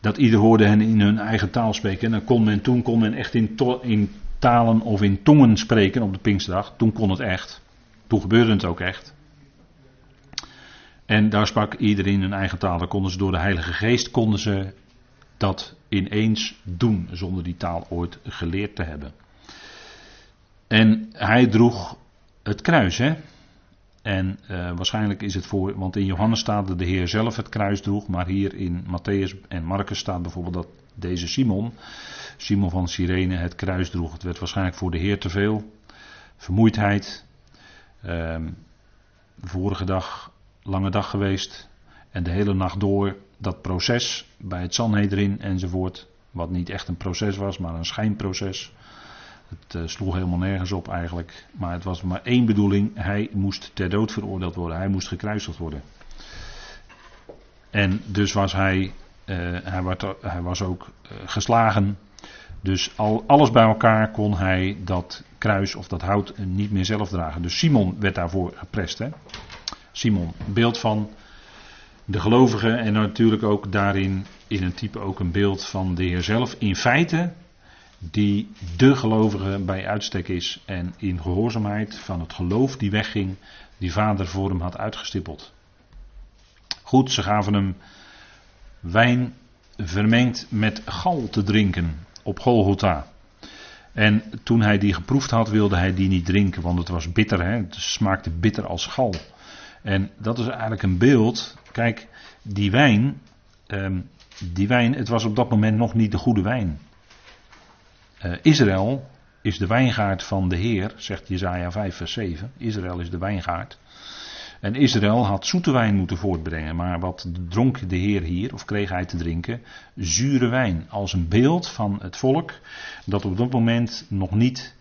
Dat ieder hoorde hen in hun eigen taal spreken. En dan kon men, toen kon men echt in, in talen of in tongen spreken op de Pinksterdag. Toen kon het echt. Toen gebeurde het ook echt. En daar sprak iedereen in hun eigen taal. Konden ze door de Heilige Geest konden ze dat ineens doen, zonder die taal ooit geleerd te hebben. En hij droeg het kruis, hè? En uh, waarschijnlijk is het voor, want in Johannes staat dat de Heer zelf het kruis droeg, maar hier in Matthäus en Marcus staat bijvoorbeeld dat deze Simon, Simon van Cyrene, het kruis droeg. Het werd waarschijnlijk voor de Heer te veel. Vermoeidheid. Uh, vorige dag, lange dag geweest. En de hele nacht door dat proces bij het Sanhedrin enzovoort. Wat niet echt een proces was, maar een schijnproces. Het uh, sloeg helemaal nergens op eigenlijk. Maar het was maar één bedoeling. Hij moest ter dood veroordeeld worden. Hij moest gekruisigd worden. En dus was hij, uh, hij, was ook uh, geslagen. Dus al, alles bij elkaar kon hij dat kruis of dat hout niet meer zelf dragen. Dus Simon werd daarvoor geprest. Hè? Simon, beeld van de gelovige en natuurlijk ook daarin in een type ook een beeld van de Heer zelf. In feite die de gelovige bij uitstek is en in gehoorzaamheid van het geloof die wegging, die vader voor hem had uitgestippeld. Goed, ze gaven hem wijn vermengd met gal te drinken op Golgotha. En toen hij die geproefd had, wilde hij die niet drinken, want het was bitter, hè? het smaakte bitter als gal. En dat is eigenlijk een beeld, kijk, die wijn, ehm, die wijn, het was op dat moment nog niet de goede wijn. Uh, Israël is de wijngaard van de Heer, zegt Jezaja 5 vers 7. Israël is de wijngaard. En Israël had zoete wijn moeten voortbrengen, maar wat dronk de Heer hier, of kreeg hij te drinken? Zure wijn, als een beeld van het volk dat op dat moment nog niet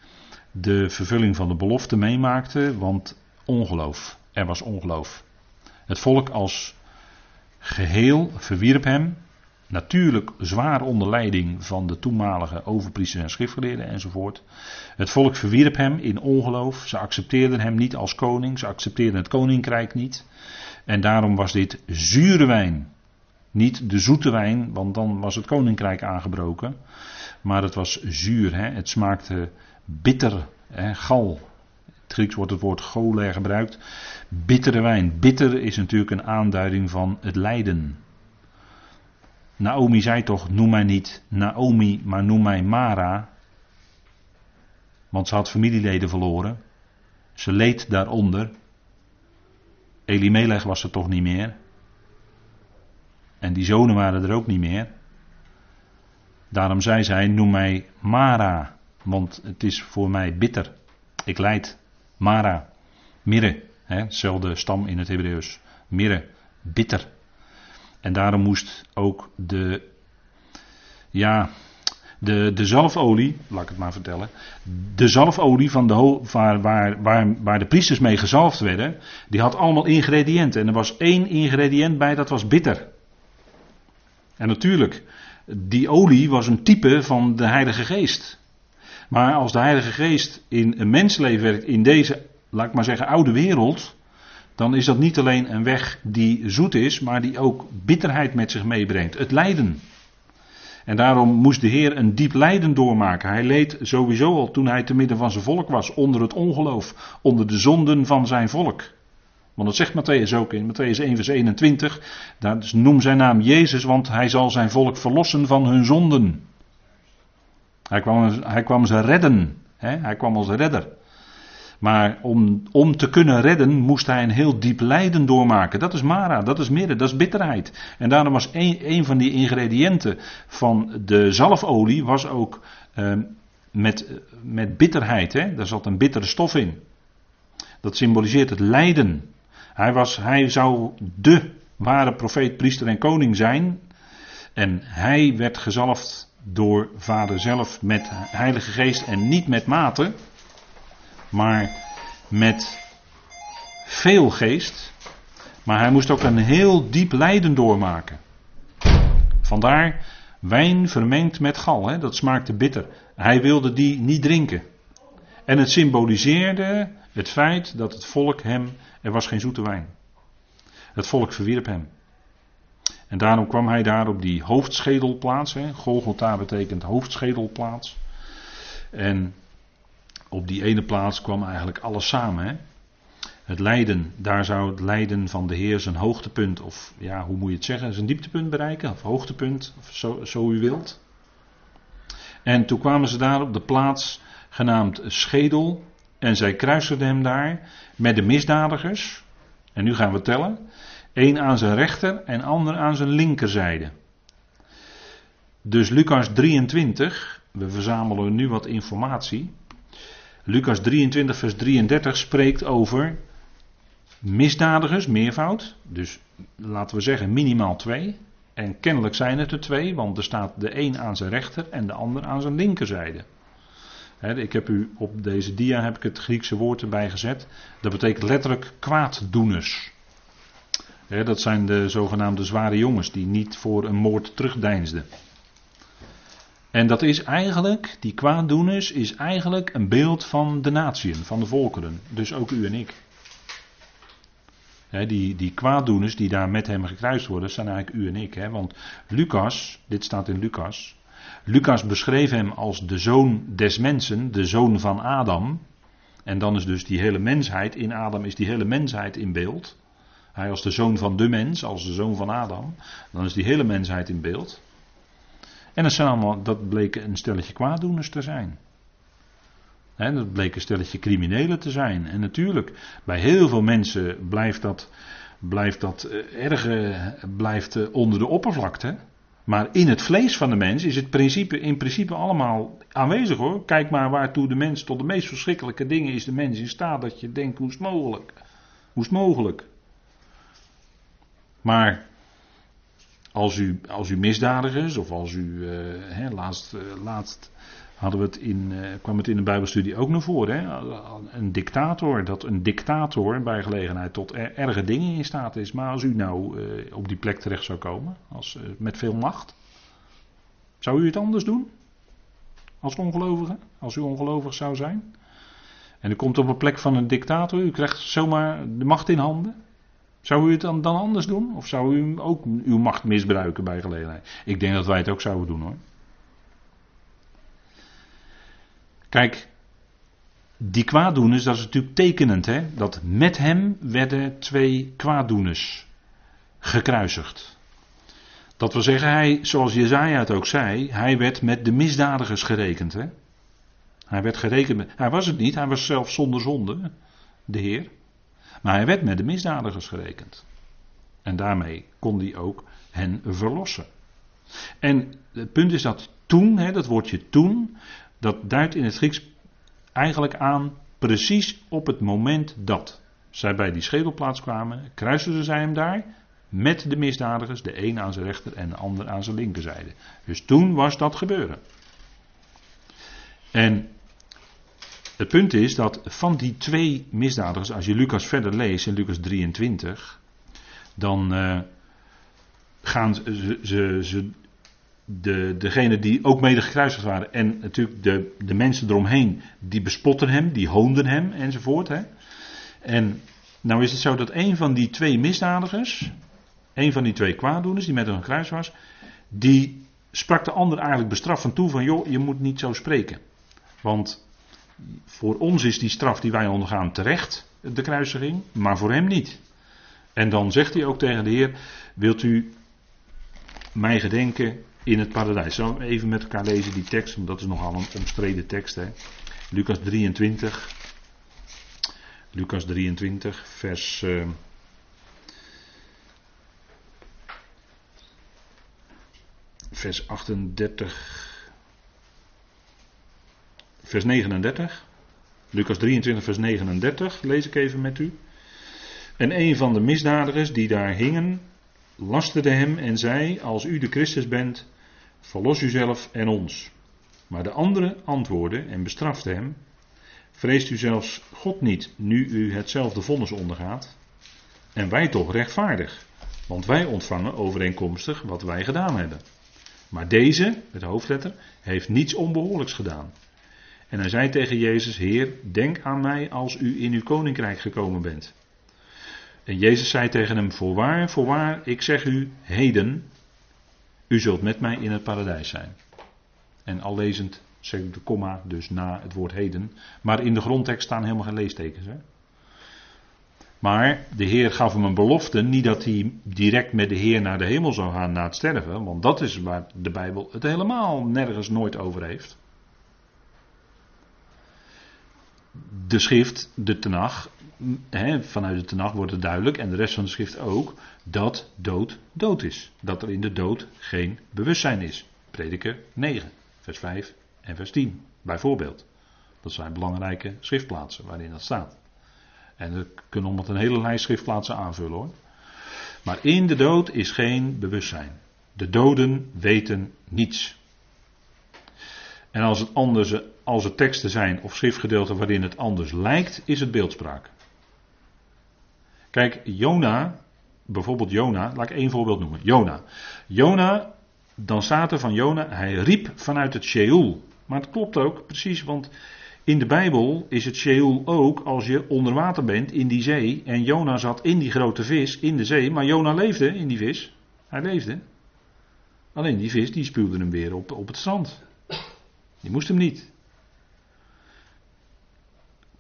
de vervulling van de belofte meemaakte, want ongeloof, er was ongeloof. Het volk als geheel verwierp hem, natuurlijk zwaar onder leiding van de toenmalige overpriesters en schriftgeleerden enzovoort. Het volk verwierp hem in ongeloof, ze accepteerden hem niet als koning, ze accepteerden het koninkrijk niet. En daarom was dit zure wijn. Niet de zoete wijn, want dan was het koninkrijk aangebroken. Maar het was zuur, hè? het smaakte bitter, hè? gal. Het Grieks wordt het woord goler gebruikt. Bittere wijn. Bitter is natuurlijk een aanduiding van het lijden. Naomi zei toch: Noem mij niet Naomi, maar noem mij Mara. Want ze had familieleden verloren. Ze leed daaronder. Elimelech was er toch niet meer. En die zonen waren er ook niet meer. Daarom zei zij: Noem mij Mara, want het is voor mij bitter. Ik leid. Mara, mirre, hetzelfde stam in het Hebreeuws. Mirre, bitter. En daarom moest ook de, ja, de, de zalfolie, laat ik het maar vertellen. De zalfolie van de, waar, waar, waar, waar de priesters mee gezalfd werden, die had allemaal ingrediënten. En er was één ingrediënt bij, dat was bitter. En natuurlijk, die olie was een type van de Heilige Geest. Maar als de Heilige Geest in een mensenleven werkt, in deze, laat ik maar zeggen, oude wereld, dan is dat niet alleen een weg die zoet is, maar die ook bitterheid met zich meebrengt. Het lijden. En daarom moest de Heer een diep lijden doormaken. Hij leed sowieso al toen hij te midden van zijn volk was, onder het ongeloof, onder de zonden van zijn volk. Want dat zegt Matthäus ook in Matthäus 1 vers 21. Daar noem zijn naam Jezus, want hij zal zijn volk verlossen van hun zonden. Hij kwam, hij kwam ze redden. Hè? Hij kwam als redder. Maar om, om te kunnen redden moest hij een heel diep lijden doormaken. Dat is Mara, dat is midden, dat is bitterheid. En daarom was een, een van die ingrediënten van de zalfolie was ook uh, met, met bitterheid. Hè? Daar zat een bittere stof in. Dat symboliseert het lijden. Hij, was, hij zou de ware profeet, priester en koning zijn. En hij werd gezalfd door vader zelf met heilige geest en niet met mate maar met veel geest. Maar hij moest ook een heel diep lijden doormaken. Vandaar wijn vermengd met gal, hè, dat smaakte bitter. Hij wilde die niet drinken. En het symboliseerde het feit dat het volk hem, er was geen zoete wijn. Het volk verwierp hem. En daarom kwam hij daar op die hoofdschedelplaats. Hè. Golgotha betekent hoofdschedelplaats. En op die ene plaats kwam eigenlijk alles samen. Hè? Het lijden, daar zou het lijden van de Heer zijn hoogtepunt, of ja, hoe moet je het zeggen, zijn dieptepunt bereiken, of hoogtepunt, of zo, zo u wilt. En toen kwamen ze daar op de plaats genaamd Schedel, en zij kruisten hem daar met de misdadigers. En nu gaan we tellen. één aan zijn rechter en ander aan zijn linkerzijde. Dus Lucas 23, we verzamelen nu wat informatie. Lucas 23, vers 33 spreekt over misdadigers, meervoud. Dus laten we zeggen minimaal twee. En kennelijk zijn het er twee, want er staat de een aan zijn rechter en de ander aan zijn linkerzijde. ik heb u op deze dia heb ik het Griekse woord erbij gezet. Dat betekent letterlijk kwaaddoeners. dat zijn de zogenaamde zware jongens die niet voor een moord terugdeinsden. En dat is eigenlijk, die kwaaddoeners, is eigenlijk een beeld van de natieën, van de volkeren. Dus ook u en ik. die, die kwaaddoeners die daar met hem gekruist worden, zijn eigenlijk u en ik. want Lucas, dit staat in Lucas. Lucas beschreef hem als de zoon des mensen, de zoon van Adam. En dan is dus die hele mensheid, in Adam is die hele mensheid in beeld. Hij als de zoon van de mens, als de zoon van Adam. Dan is die hele mensheid in beeld. En dat, zijn allemaal, dat bleken een stelletje kwaaddoeners te zijn. dat bleek een stelletje criminelen te zijn. En natuurlijk, bij heel veel mensen blijft dat, blijft dat uh, erg blijft, uh, onder de oppervlakte. Maar in het vlees van de mens is het principe, in principe allemaal aanwezig hoor. Kijk maar waartoe de mens tot de meest verschrikkelijke dingen is de mens in staat dat je denkt hoe is mogelijk? Hoe is het mogelijk? Maar als u, als u misdadigers of als u, uh, hè, laatst, uh, laatst hadden we het in, uh, kwam het in de Bijbelstudie ook naar voren. Hè? Een dictator, dat een dictator bij gelegenheid tot erge dingen in staat is. Maar als u nou op die plek terecht zou komen, als, met veel macht, zou u het anders doen? Als ongelovige? Als u ongelovig zou zijn? En u komt op een plek van een dictator, u krijgt zomaar de macht in handen. Zou u het dan, anders doen? Of zou u ook uw macht misbruiken bij gelegenheid? Ik denk dat wij het ook zouden doen hoor. Kijk, die kwaaddoeners, dat is natuurlijk tekenend, hè? Dat met hem werden twee kwaaddoeners gekruisigd. Dat wil zeggen, hij, zoals Jezaja het ook zei, hij werd met de misdadigers gerekend, hè? Hij werd gerekend met, hij was het niet, hij was zelf zonder zonde, de Heer. Maar hij werd met de misdadigers gerekend. En daarmee kon hij ook hen verlossen. En het punt is dat toen, hè, dat woordje toen, dat duidt in het Grieks eigenlijk aan precies op het moment dat zij bij die schedelplaats kwamen, kruisten zij hem daar met de misdadigers, de een aan zijn rechter en de ander aan zijn linkerzijde. Dus toen was dat gebeuren. En het punt is dat van die twee misdadigers, als je Lucas verder leest in Lucas 23, dan uh, gaan ze, ze, ze de, degene die ook mede gekruisigd waren en natuurlijk de, de mensen eromheen, die bespotten hem, die hoonden hem enzovoort. Hè. En nou is het zo dat een van die twee misdadigers, een van die twee kwaaddoeners die met een kruis was, die sprak de ander eigenlijk bestraffend toe van joh, je moet niet zo spreken. Want voor ons is die straf die wij ondergaan terecht, de kruisiging, maar voor hem niet. En dan zegt hij ook tegen de Heer: Wilt u mij gedenken in het paradijs? Zullen we even met elkaar lezen die tekst, want dat is nogal een omstreden tekst. Hè? Lucas 23. Lucas 23, vers. Uh, vers 38 vers 39. Lucas 23, vers 39, lees ik even met u. En een van de misdadigers die daar hingen, lasterde hem en zei: Als u de Christus bent, verlos uzelf en ons. Maar de andere antwoordde en bestrafte hem: Vreest u zelfs God niet, nu u hetzelfde vonnis ondergaat? En wij toch rechtvaardig, want wij ontvangen overeenkomstig wat wij gedaan hebben. Maar deze, het hoofdletter, heeft niets onbehoorlijks gedaan. En hij zei tegen Jezus: Heer, denk aan mij als u in uw koninkrijk gekomen bent. En Jezus zei tegen hem: Voorwaar, voorwaar, ik zeg u heden, u zult met mij in het paradijs zijn. En al lezend zeg ik de komma dus na het woord heden. Maar in de grondtekst staan helemaal geen leestekens. Hè? Maar de Heer gaf hem een belofte, niet dat hij direct met de Heer naar de hemel zou gaan na het sterven, want dat is waar de Bijbel het helemaal nergens nooit over heeft. De schrift, de Tenach, hè, vanuit de Tenach wordt het duidelijk, en de rest van de schrift ook, dat dood dood is. Dat er in de dood geen bewustzijn is. Prediker 9, vers 5 en vers 10, bijvoorbeeld. Dat zijn belangrijke schriftplaatsen waarin dat staat. En we kunnen nog met een hele lijst schriftplaatsen aanvullen hoor. Maar in de dood is geen bewustzijn. De doden weten niets. En als het anders als er teksten zijn of schriftgedeelten waarin het anders lijkt, is het beeldspraak. Kijk, Jona, bijvoorbeeld Jona, laat ik één voorbeeld noemen. Jona. Jona, dan staat er van Jona, hij riep vanuit het Sheol. Maar het klopt ook, precies, want in de Bijbel is het Sheol ook als je onder water bent in die zee. En Jona zat in die grote vis in de zee, maar Jona leefde in die vis. Hij leefde. Alleen die vis die spuwde hem weer op, op het strand. Die moest hem niet.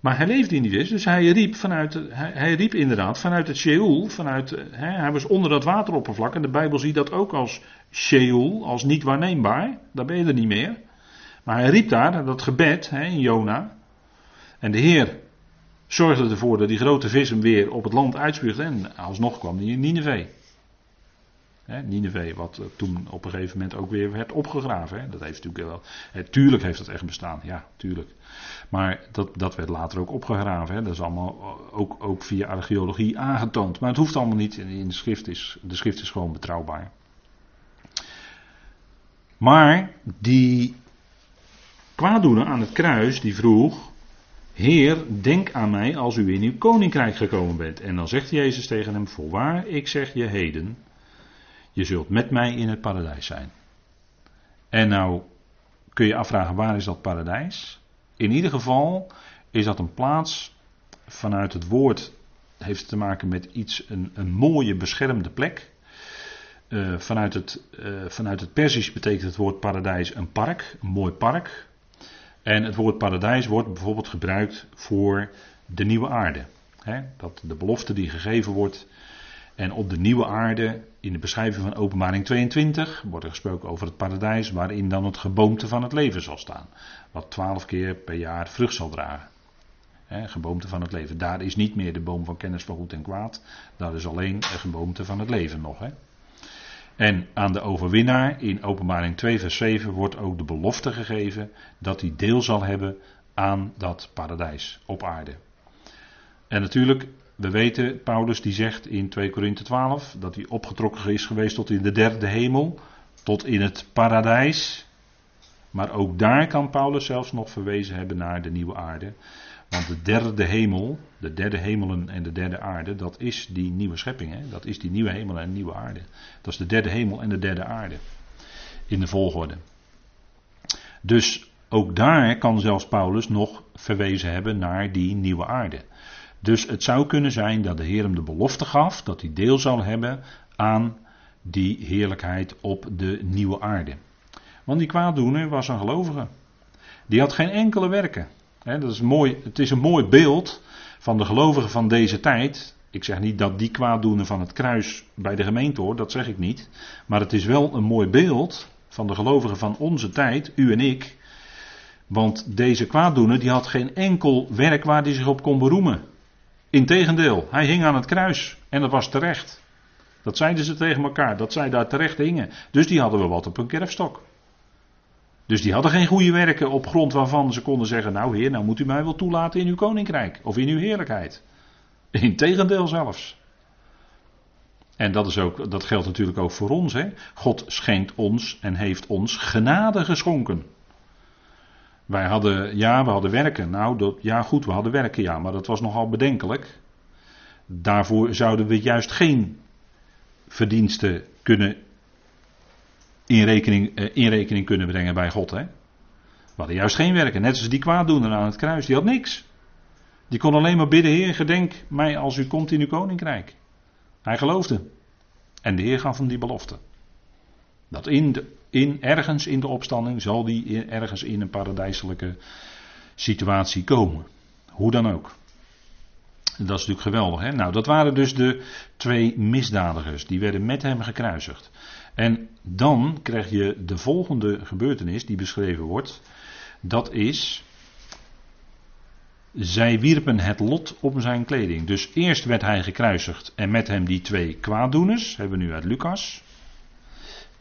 Maar hij leefde in die vis, dus hij riep, vanuit, hij, hij riep inderdaad vanuit het Sheol, vanuit, hè, hij was onder dat wateroppervlak en de Bijbel ziet dat ook als Sheol, als niet waarneembaar, daar ben je er niet meer. Maar hij riep daar, dat gebed hè, in Jona, en de Heer zorgde ervoor dat die grote vis hem weer op het land uitspuugde en alsnog kwam hij in Nineveh. Nineveh, wat eh, toen op een gegeven moment ook weer werd opgegraven. Dat heeft natuurlijk wel. Tuurlijk heeft dat echt bestaan, ja, tuurlijk. Maar dat, dat werd later ook opgegraven. Dat is allemaal eh, ook, ook via archeologie aangetoond. Maar het hoeft allemaal niet. In de schrift is, de schrift is gewoon betrouwbaar. Maar die kwaaddoener aan het kruis, die vroeg. Heer, denk aan mij als u in uw koninkrijk gekomen bent. En dan zegt Jezus tegen hem: Voorwaar, ik zeg je heden je zult met mij in het paradijs zijn. En nou kun je afvragen waar is dat paradijs? In ieder geval is dat een plaats vanuit het woord heeft te maken met iets, een, een mooie beschermde plek. Uh, vanuit, het, uh, vanuit het Persisch betekent het woord paradijs een park, een mooi park. En het woord paradijs wordt bijvoorbeeld gebruikt voor de nieuwe aarde. Dat de belofte die gegeven wordt en op de nieuwe aarde, in de beschrijving van Openbaring 22, wordt er gesproken over het paradijs, waarin dan het geboomte van het leven zal staan. Wat twaalf keer per jaar vrucht zal dragen. Geboomte van het leven. Daar is niet meer de boom van kennis van goed en kwaad. Daar is alleen de geboomte van het leven nog. En aan de overwinnaar in Openbaring 2, vers 7 wordt ook de belofte gegeven dat hij deel zal hebben aan dat paradijs op aarde. En natuurlijk, we weten, Paulus die zegt in 2 Korinthe 12 dat hij opgetrokken is geweest tot in de derde hemel, tot in het paradijs. Maar ook daar kan Paulus zelfs nog verwezen hebben naar de nieuwe aarde. Want de derde hemel, de derde hemelen en de derde aarde, dat is die nieuwe schepping. Hè? Dat is die nieuwe hemel en nieuwe aarde. Dat is de derde hemel en de derde aarde. In de volgorde. Dus ook daar kan zelfs Paulus nog verwezen hebben naar die nieuwe aarde. Dus het zou kunnen zijn dat de Heer hem de belofte gaf dat hij deel zal hebben aan die heerlijkheid op de nieuwe aarde. Want die kwaaddoener was een gelovige. Die had geen enkele werken. dat is mooi, het is een mooi beeld van de gelovigen van deze tijd. Ik zeg niet dat die kwaaddoener van het kruis bij de gemeente hoort, dat zeg ik niet. Maar het is wel een mooi beeld van de gelovigen van onze tijd, u en ik. Want deze kwaaddoener die had geen enkel werk waar hij zich op kon beroemen. Integendeel, hij hing aan het kruis en dat was terecht. Dat zeiden ze tegen elkaar, dat zij daar terecht hingen. Dus die hadden we wat op een kerfstok. Dus die hadden geen goede werken op grond waarvan ze konden zeggen: Nou, Heer, nou moet u mij wel toelaten in uw koninkrijk of in uw heerlijkheid. Integendeel zelfs. En dat, is ook, dat geldt natuurlijk ook voor ons. Hè? God schenkt ons en heeft ons genade geschonken. Wij hadden, ja, we hadden werken. Nou, dat, ja goed, we hadden werken, ja, maar dat was nogal bedenkelijk. Daarvoor zouden we juist geen verdiensten kunnen in rekening, eh, in rekening kunnen brengen bij God. Hè? We hadden juist geen werken. Net als die kwaaddoener aan het kruis, die had niks. Die kon alleen maar bidden, Heer, gedenk mij als u komt in uw koninkrijk. Hij geloofde. En de Heer gaf hem die belofte. Dat in, de, in ergens in de opstanding zal die ergens in een paradijselijke situatie komen. Hoe dan ook. Dat is natuurlijk geweldig. Hè? Nou, dat waren dus de twee misdadigers. Die werden met hem gekruisigd. En dan krijg je de volgende gebeurtenis die beschreven wordt. Dat is. Zij wierpen het lot op zijn kleding. Dus eerst werd hij gekruisigd en met hem die twee kwaaddoeners. Hebben we nu uit Lucas.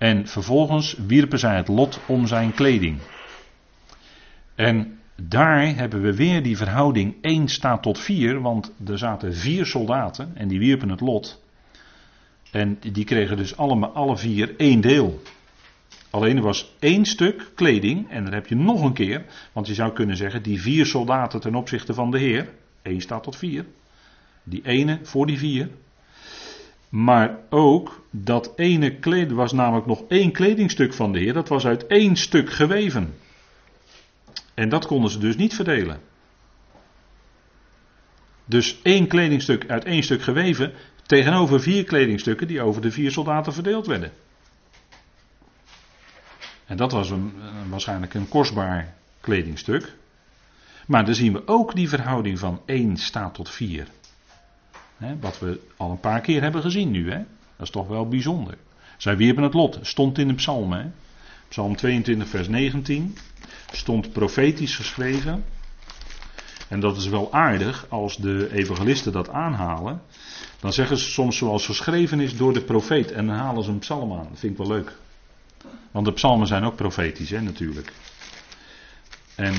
En vervolgens wierpen zij het lot om zijn kleding. En daar hebben we weer die verhouding 1 staat tot 4, want er zaten vier soldaten en die wierpen het lot. En die kregen dus allemaal, alle vier één deel. Alleen er was één stuk kleding, en dan heb je nog een keer, want je zou kunnen zeggen, die vier soldaten ten opzichte van de Heer, 1 staat tot 4, die ene voor die vier, maar ook dat ene kleed was namelijk nog één kledingstuk van de Heer. Dat was uit één stuk geweven. En dat konden ze dus niet verdelen. Dus één kledingstuk uit één stuk geweven tegenover vier kledingstukken die over de vier soldaten verdeeld werden. En dat was een, waarschijnlijk een kostbaar kledingstuk. Maar dan zien we ook die verhouding van 1 staat tot 4. Hè, wat we al een paar keer hebben gezien nu. Hè? Dat is toch wel bijzonder. Zij wierpen het lot. Stond in de psalm. Hè? Psalm 22 vers 19. Stond profetisch geschreven. En dat is wel aardig als de evangelisten dat aanhalen. Dan zeggen ze soms zoals geschreven is door de profeet. En dan halen ze een psalm aan. Dat vind ik wel leuk. Want de psalmen zijn ook profetisch, hè, natuurlijk. En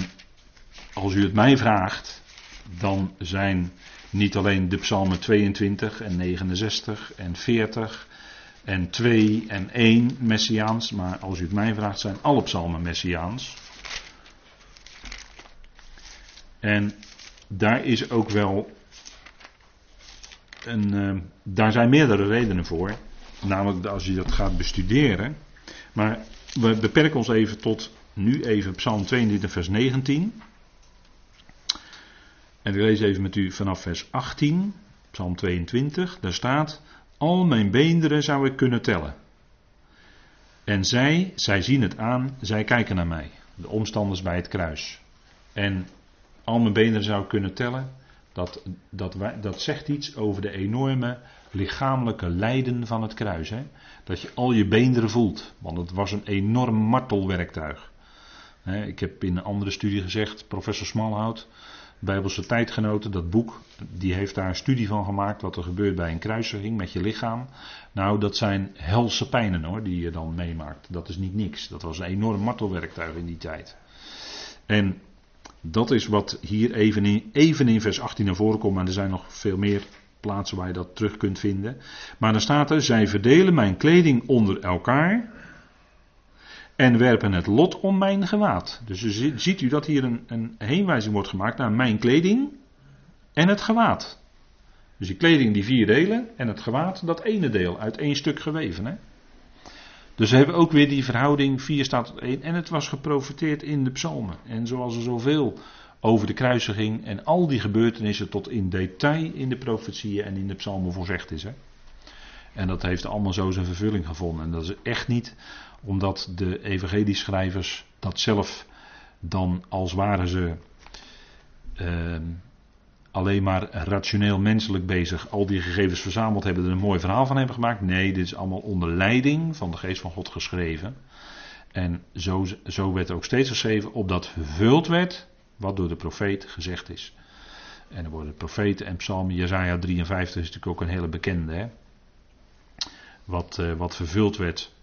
als u het mij vraagt, dan zijn niet alleen de psalmen 22 en 69 en 40 en 2 en 1 messiaans, maar als u het mij vraagt, zijn alle psalmen messiaans. En daar is ook wel een, uh, daar zijn meerdere redenen voor. Namelijk als je dat gaat bestuderen. Maar we beperken ons even tot nu even Psalm 22, vers 19. En ik lees even met u vanaf vers 18, Psalm 22. Daar staat: Al mijn beenderen zou ik kunnen tellen. En zij, zij zien het aan, zij kijken naar mij. De omstanders bij het kruis. En al mijn beenderen zou ik kunnen tellen. Dat, dat, dat zegt iets over de enorme lichamelijke lijden van het kruis. Hè? Dat je al je beenderen voelt. Want het was een enorm martelwerktuig. Ik heb in een andere studie gezegd, professor Smalhout, Bijbelse tijdgenoten, dat boek, die heeft daar een studie van gemaakt wat er gebeurt bij een kruisiging met je lichaam. Nou, dat zijn helse pijnen hoor, die je dan meemaakt. Dat is niet niks. Dat was een enorm martelwerktuig in die tijd. En dat is wat hier even in, even in vers 18 naar voren komt, maar er zijn nog veel meer plaatsen waar je dat terug kunt vinden. Maar dan staat er, zij verdelen mijn kleding onder elkaar en werpen het lot om mijn gewaad. Dus ziet u dat hier een, een heenwijzing wordt gemaakt naar mijn kleding en het gewaad. Dus die kleding die vier delen en het gewaad dat ene deel uit één stuk geweven. Hè? Dus we hebben ook weer die verhouding 4 staat tot 1 en het was geprofiteerd in de psalmen. En zoals er zoveel over de kruisiging en al die gebeurtenissen tot in detail in de profetieën en in de psalmen voorzegd is. Hè? En dat heeft allemaal zo zijn vervulling gevonden. En dat is echt niet omdat de evangelieschrijvers dat zelf dan als waren ze uh, alleen maar rationeel menselijk bezig, al die gegevens verzameld hebben, er een mooi verhaal van hebben gemaakt. Nee, dit is allemaal onder leiding van de geest van God geschreven. En zo, zo werd ook steeds geschreven, opdat vervuld werd wat door de profeet gezegd is. En er worden profeten en psalmen, Jezaja 53 is natuurlijk ook een hele bekende, hè? Wat, uh, wat vervuld werd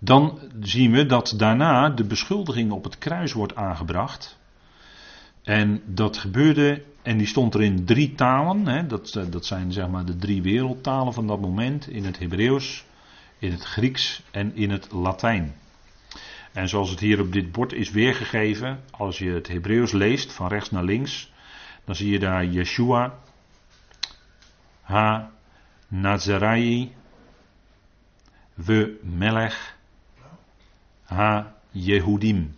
dan zien we dat daarna de beschuldiging op het kruis wordt aangebracht. En dat gebeurde, en die stond er in drie talen. Hè, dat, eh, dat zijn zeg maar de drie wereldtalen van dat moment. In het Hebreeuws, in het Grieks en in het Latijn. En zoals het hier op dit bord is weergegeven, als je het Hebreeuws leest van rechts naar links, dan zie je daar Yeshua, Ha, We Melech, Ha Jehudim.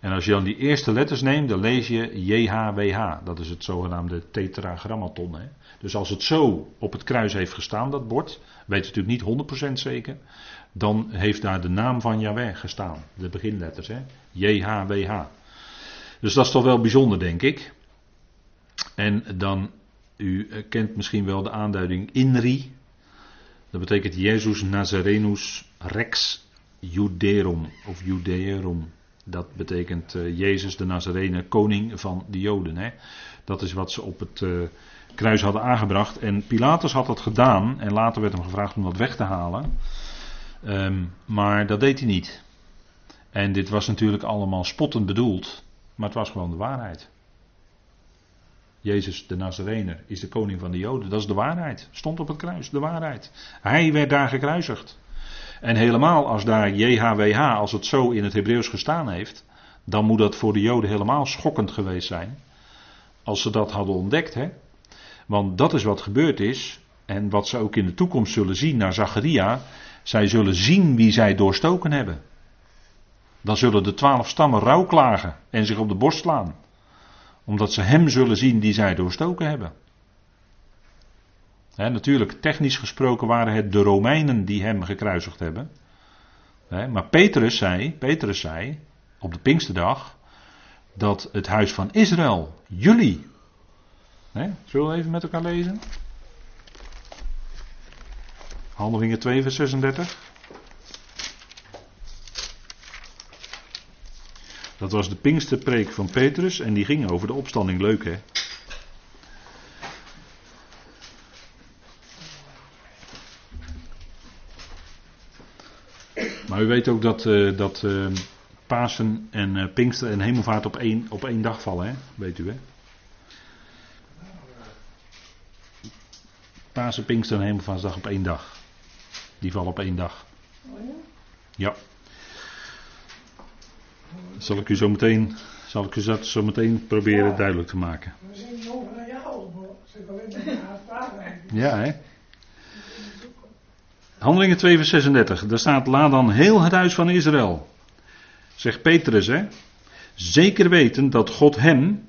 En als je dan die eerste letters neemt, dan lees je JHWH. Dat is het zogenaamde tetragrammaton. Hè? Dus als het zo op het kruis heeft gestaan, dat bord, weet je natuurlijk niet 100% zeker, dan heeft daar de naam van Yahweh gestaan. De beginletters, hè? JHWH. Dus dat is toch wel bijzonder, denk ik. En dan, u kent misschien wel de aanduiding INRI. Dat betekent Jezus Nazarenus Rex Juderum of Judeerum. Dat betekent uh, Jezus de Nazarene, koning van de Joden. Hè? Dat is wat ze op het uh, kruis hadden aangebracht. En Pilatus had dat gedaan. En later werd hem gevraagd om dat weg te halen. Um, maar dat deed hij niet. En dit was natuurlijk allemaal spottend bedoeld. Maar het was gewoon de waarheid. Jezus de Nazarener is de koning van de Joden. Dat is de waarheid. Stond op het kruis, de waarheid. Hij werd daar gekruisigd. En helemaal als daar JHWH, als het zo in het Hebreeuws gestaan heeft, dan moet dat voor de Joden helemaal schokkend geweest zijn. Als ze dat hadden ontdekt, hè. Want dat is wat gebeurd is. En wat ze ook in de toekomst zullen zien naar Zacharia. Zij zullen zien wie zij doorstoken hebben. Dan zullen de twaalf stammen rouw klagen en zich op de borst slaan. Omdat ze hem zullen zien die zij doorstoken hebben natuurlijk, technisch gesproken waren het de Romeinen die hem gekruisigd hebben. maar Petrus zei, Petrus zei op de Pinksterdag dat het huis van Israël, jullie. zullen we even met elkaar lezen? Handelingen 2, vers 36. Dat was de Pinksterpreek van Petrus en die ging over de opstanding. Leuk hè? Maar u weet ook dat, uh, dat uh, Pasen en uh, Pinkster en Hemelvaart op één, op één dag vallen, hè? Weet u hè? Pasen, Pinkster en Hemelvaartsdag op één dag. Die vallen op één dag. Ja. Zal ik u zo meteen, zal ik u dat zo meteen proberen ja. duidelijk te maken. We zien over naar jou, zit alleen maar Ja, hè? Handelingen 2 vers 36. Daar staat, laat dan heel het huis van Israël. Zegt Petrus, hè? Zeker weten dat God hem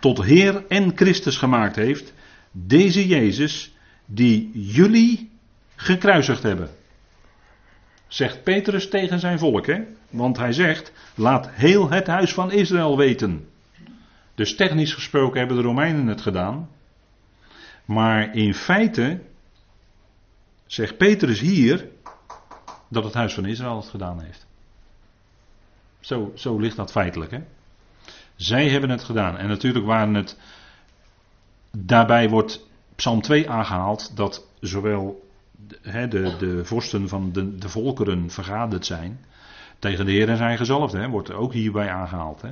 tot Heer en Christus gemaakt heeft. Deze Jezus die jullie gekruisigd hebben. Zegt Petrus tegen zijn volk, hè? Want hij zegt, laat heel het huis van Israël weten. Dus technisch gesproken hebben de Romeinen het gedaan. Maar in feite zegt Petrus hier dat het huis van Israël het gedaan heeft. Zo, zo ligt dat feitelijk. Hè? Zij hebben het gedaan. En natuurlijk waren het. Daarbij wordt Psalm 2 aangehaald dat zowel de, de, de vorsten van de, de volkeren vergaderd zijn. Tegen de Heer en zijn gezalfde. Hè, wordt ook hierbij aangehaald. Hè.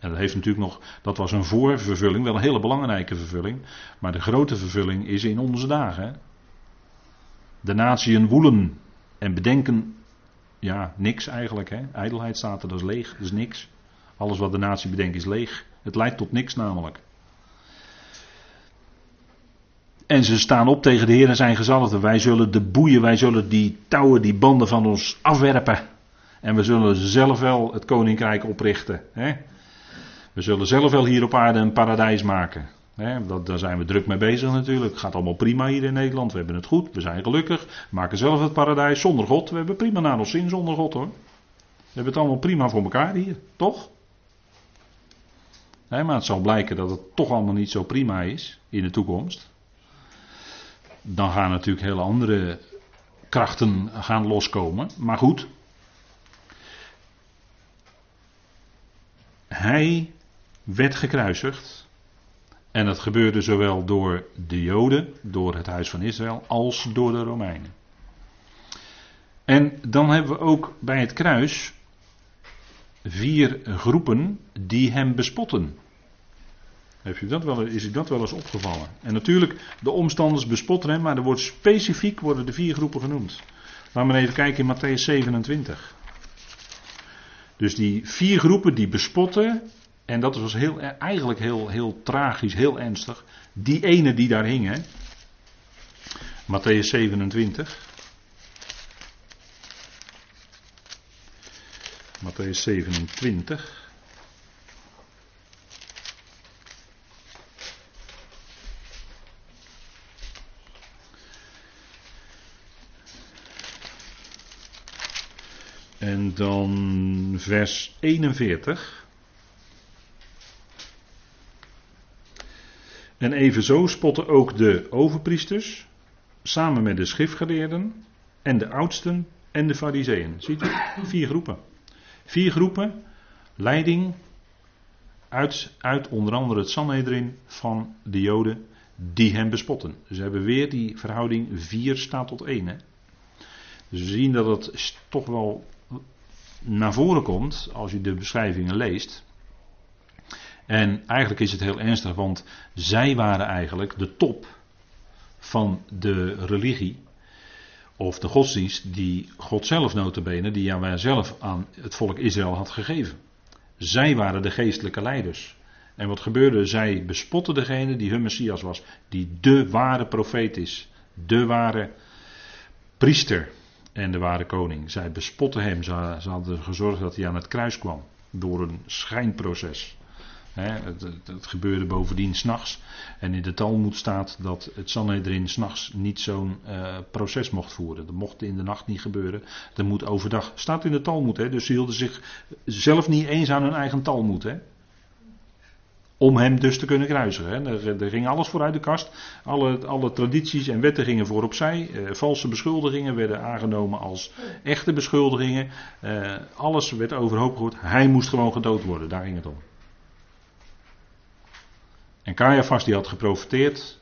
En dat heeft natuurlijk nog. Dat was een voorvervulling. Wel een hele belangrijke vervulling. Maar de grote vervulling is in onze dagen. Hè. De natieën woelen en bedenken. Ja, niks eigenlijk. Hè. Ijdelheid staat er, dat is leeg. Dat is niks. Alles wat de natie bedenkt is leeg. Het leidt tot niks namelijk. En ze staan op tegen de Heer en zijn gezalfde. Wij zullen de boeien, wij zullen die touwen, die banden van ons afwerpen. En we zullen zelf wel het koninkrijk oprichten. Hè? We zullen zelf wel hier op aarde een paradijs maken. Hè? Dat, daar zijn we druk mee bezig natuurlijk. Het gaat allemaal prima hier in Nederland. We hebben het goed. We zijn gelukkig. We maken zelf het paradijs zonder God. We hebben prima naar ons zin zonder God hoor. We hebben het allemaal prima voor elkaar hier. Toch? Maar het zal blijken dat het toch allemaal niet zo prima is in de toekomst dan gaan natuurlijk hele andere krachten gaan loskomen. Maar goed. Hij werd gekruisigd. En dat gebeurde zowel door de Joden, door het huis van Israël, als door de Romeinen. En dan hebben we ook bij het kruis vier groepen die hem bespotten. Dat wel, is u dat wel eens opgevallen? En natuurlijk, de omstanders bespotten hem, maar er wordt specifiek worden de vier groepen genoemd. Laten we even kijken in Matthäus 27. Dus die vier groepen die bespotten, en dat was heel, eigenlijk heel, heel tragisch, heel ernstig. Die ene die daar hing, hè. Matthäus 27. Matthäus 27. En dan vers 41. En evenzo spotten ook de overpriesters, samen met de schriftgeleerden en de oudsten en de fariseeën. Ziet u? Vier groepen. Vier groepen, leiding uit, uit onder andere het Sanhedrin van de Joden, die hem bespotten. Dus we hebben weer die verhouding 4 staat tot 1. Hè? Dus we zien dat het toch wel naar voren komt als je de beschrijvingen leest. En eigenlijk is het heel ernstig, want zij waren eigenlijk de top van de religie. Of de godsdienst die God zelf notabene, die Jawel zelf aan het volk Israël had gegeven. Zij waren de geestelijke leiders. En wat gebeurde? Zij bespotten degene die hun Messias was. Die de ware profeet is. De ware priester en de ware koning. Zij bespotten hem. Ze, hadden gezorgd dat hij aan het kruis kwam. Door een schijnproces. het, het, gebeurde bovendien s'nachts. En in de Talmud staat dat het Sanhedrin s'nachts niet zo'n uh, proces mocht voeren. Dat mocht in de nacht niet gebeuren. Dat moet overdag. Staat in de Talmud. Hè? Dus ze hielden zich zelf niet eens aan hun eigen Talmud. Hè? Om hem dus te kunnen kruisigen. Er, ging alles vooruit de kast. Alle, alle tradities en wetten gingen voor opzij. Uh, valse beschuldigingen werden aangenomen als echte beschuldigingen. Uh, alles werd overhoop gegooid. Hij moest gewoon gedood worden. Daar ging het om. En Caiaphas die had geprofiteerd.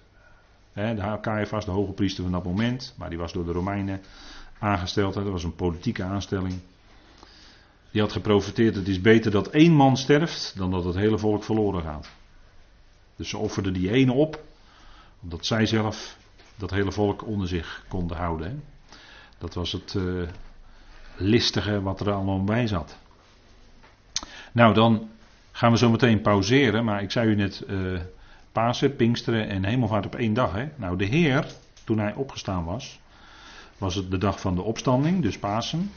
Hè, de Caiaphas, de hoge priester van dat moment. Maar die was door de Romeinen aangesteld. Dat was een politieke aanstelling. Die had geprofiteerd, het is beter dat één man sterft dan dat het hele volk verloren gaat. Dus ze offerden die ene op, omdat zij zelf dat hele volk onder zich konden houden. Hè. Dat was het uh, listige wat er allemaal bij zat. Nou, dan gaan we zo meteen pauzeren, maar ik zei u net uh, Pasen, Pinksteren en Hemelvaart op één dag. Hè. Nou, de Heer, toen hij opgestaan was, was het de dag van de opstanding, dus Pasen.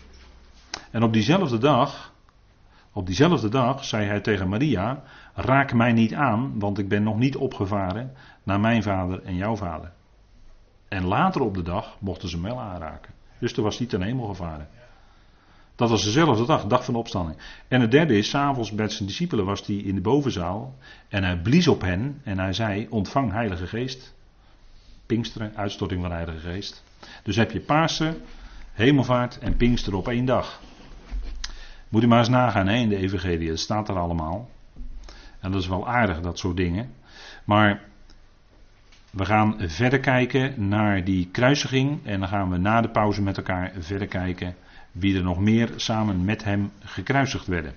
En op diezelfde dag, op diezelfde dag zei hij tegen Maria: Raak mij niet aan, want ik ben nog niet opgevaren naar mijn vader en jouw vader. En later op de dag mochten ze hem wel aanraken. Dus toen was hij ten hemel gevaren. Dat was dezelfde dag, dag van de opstanding. En het derde is, s'avonds met zijn discipelen was hij in de bovenzaal. En hij blies op hen en hij zei, ontvang heilige geest. Pinksteren, uitstorting van heilige geest. Dus heb je Pasen, hemelvaart en Pinksteren op één dag. Moet u maar eens nagaan hè, in de Evangelie, het staat er allemaal. En dat is wel aardig, dat soort dingen. Maar we gaan verder kijken naar die kruisiging. En dan gaan we na de pauze met elkaar verder kijken wie er nog meer samen met hem gekruisigd werden.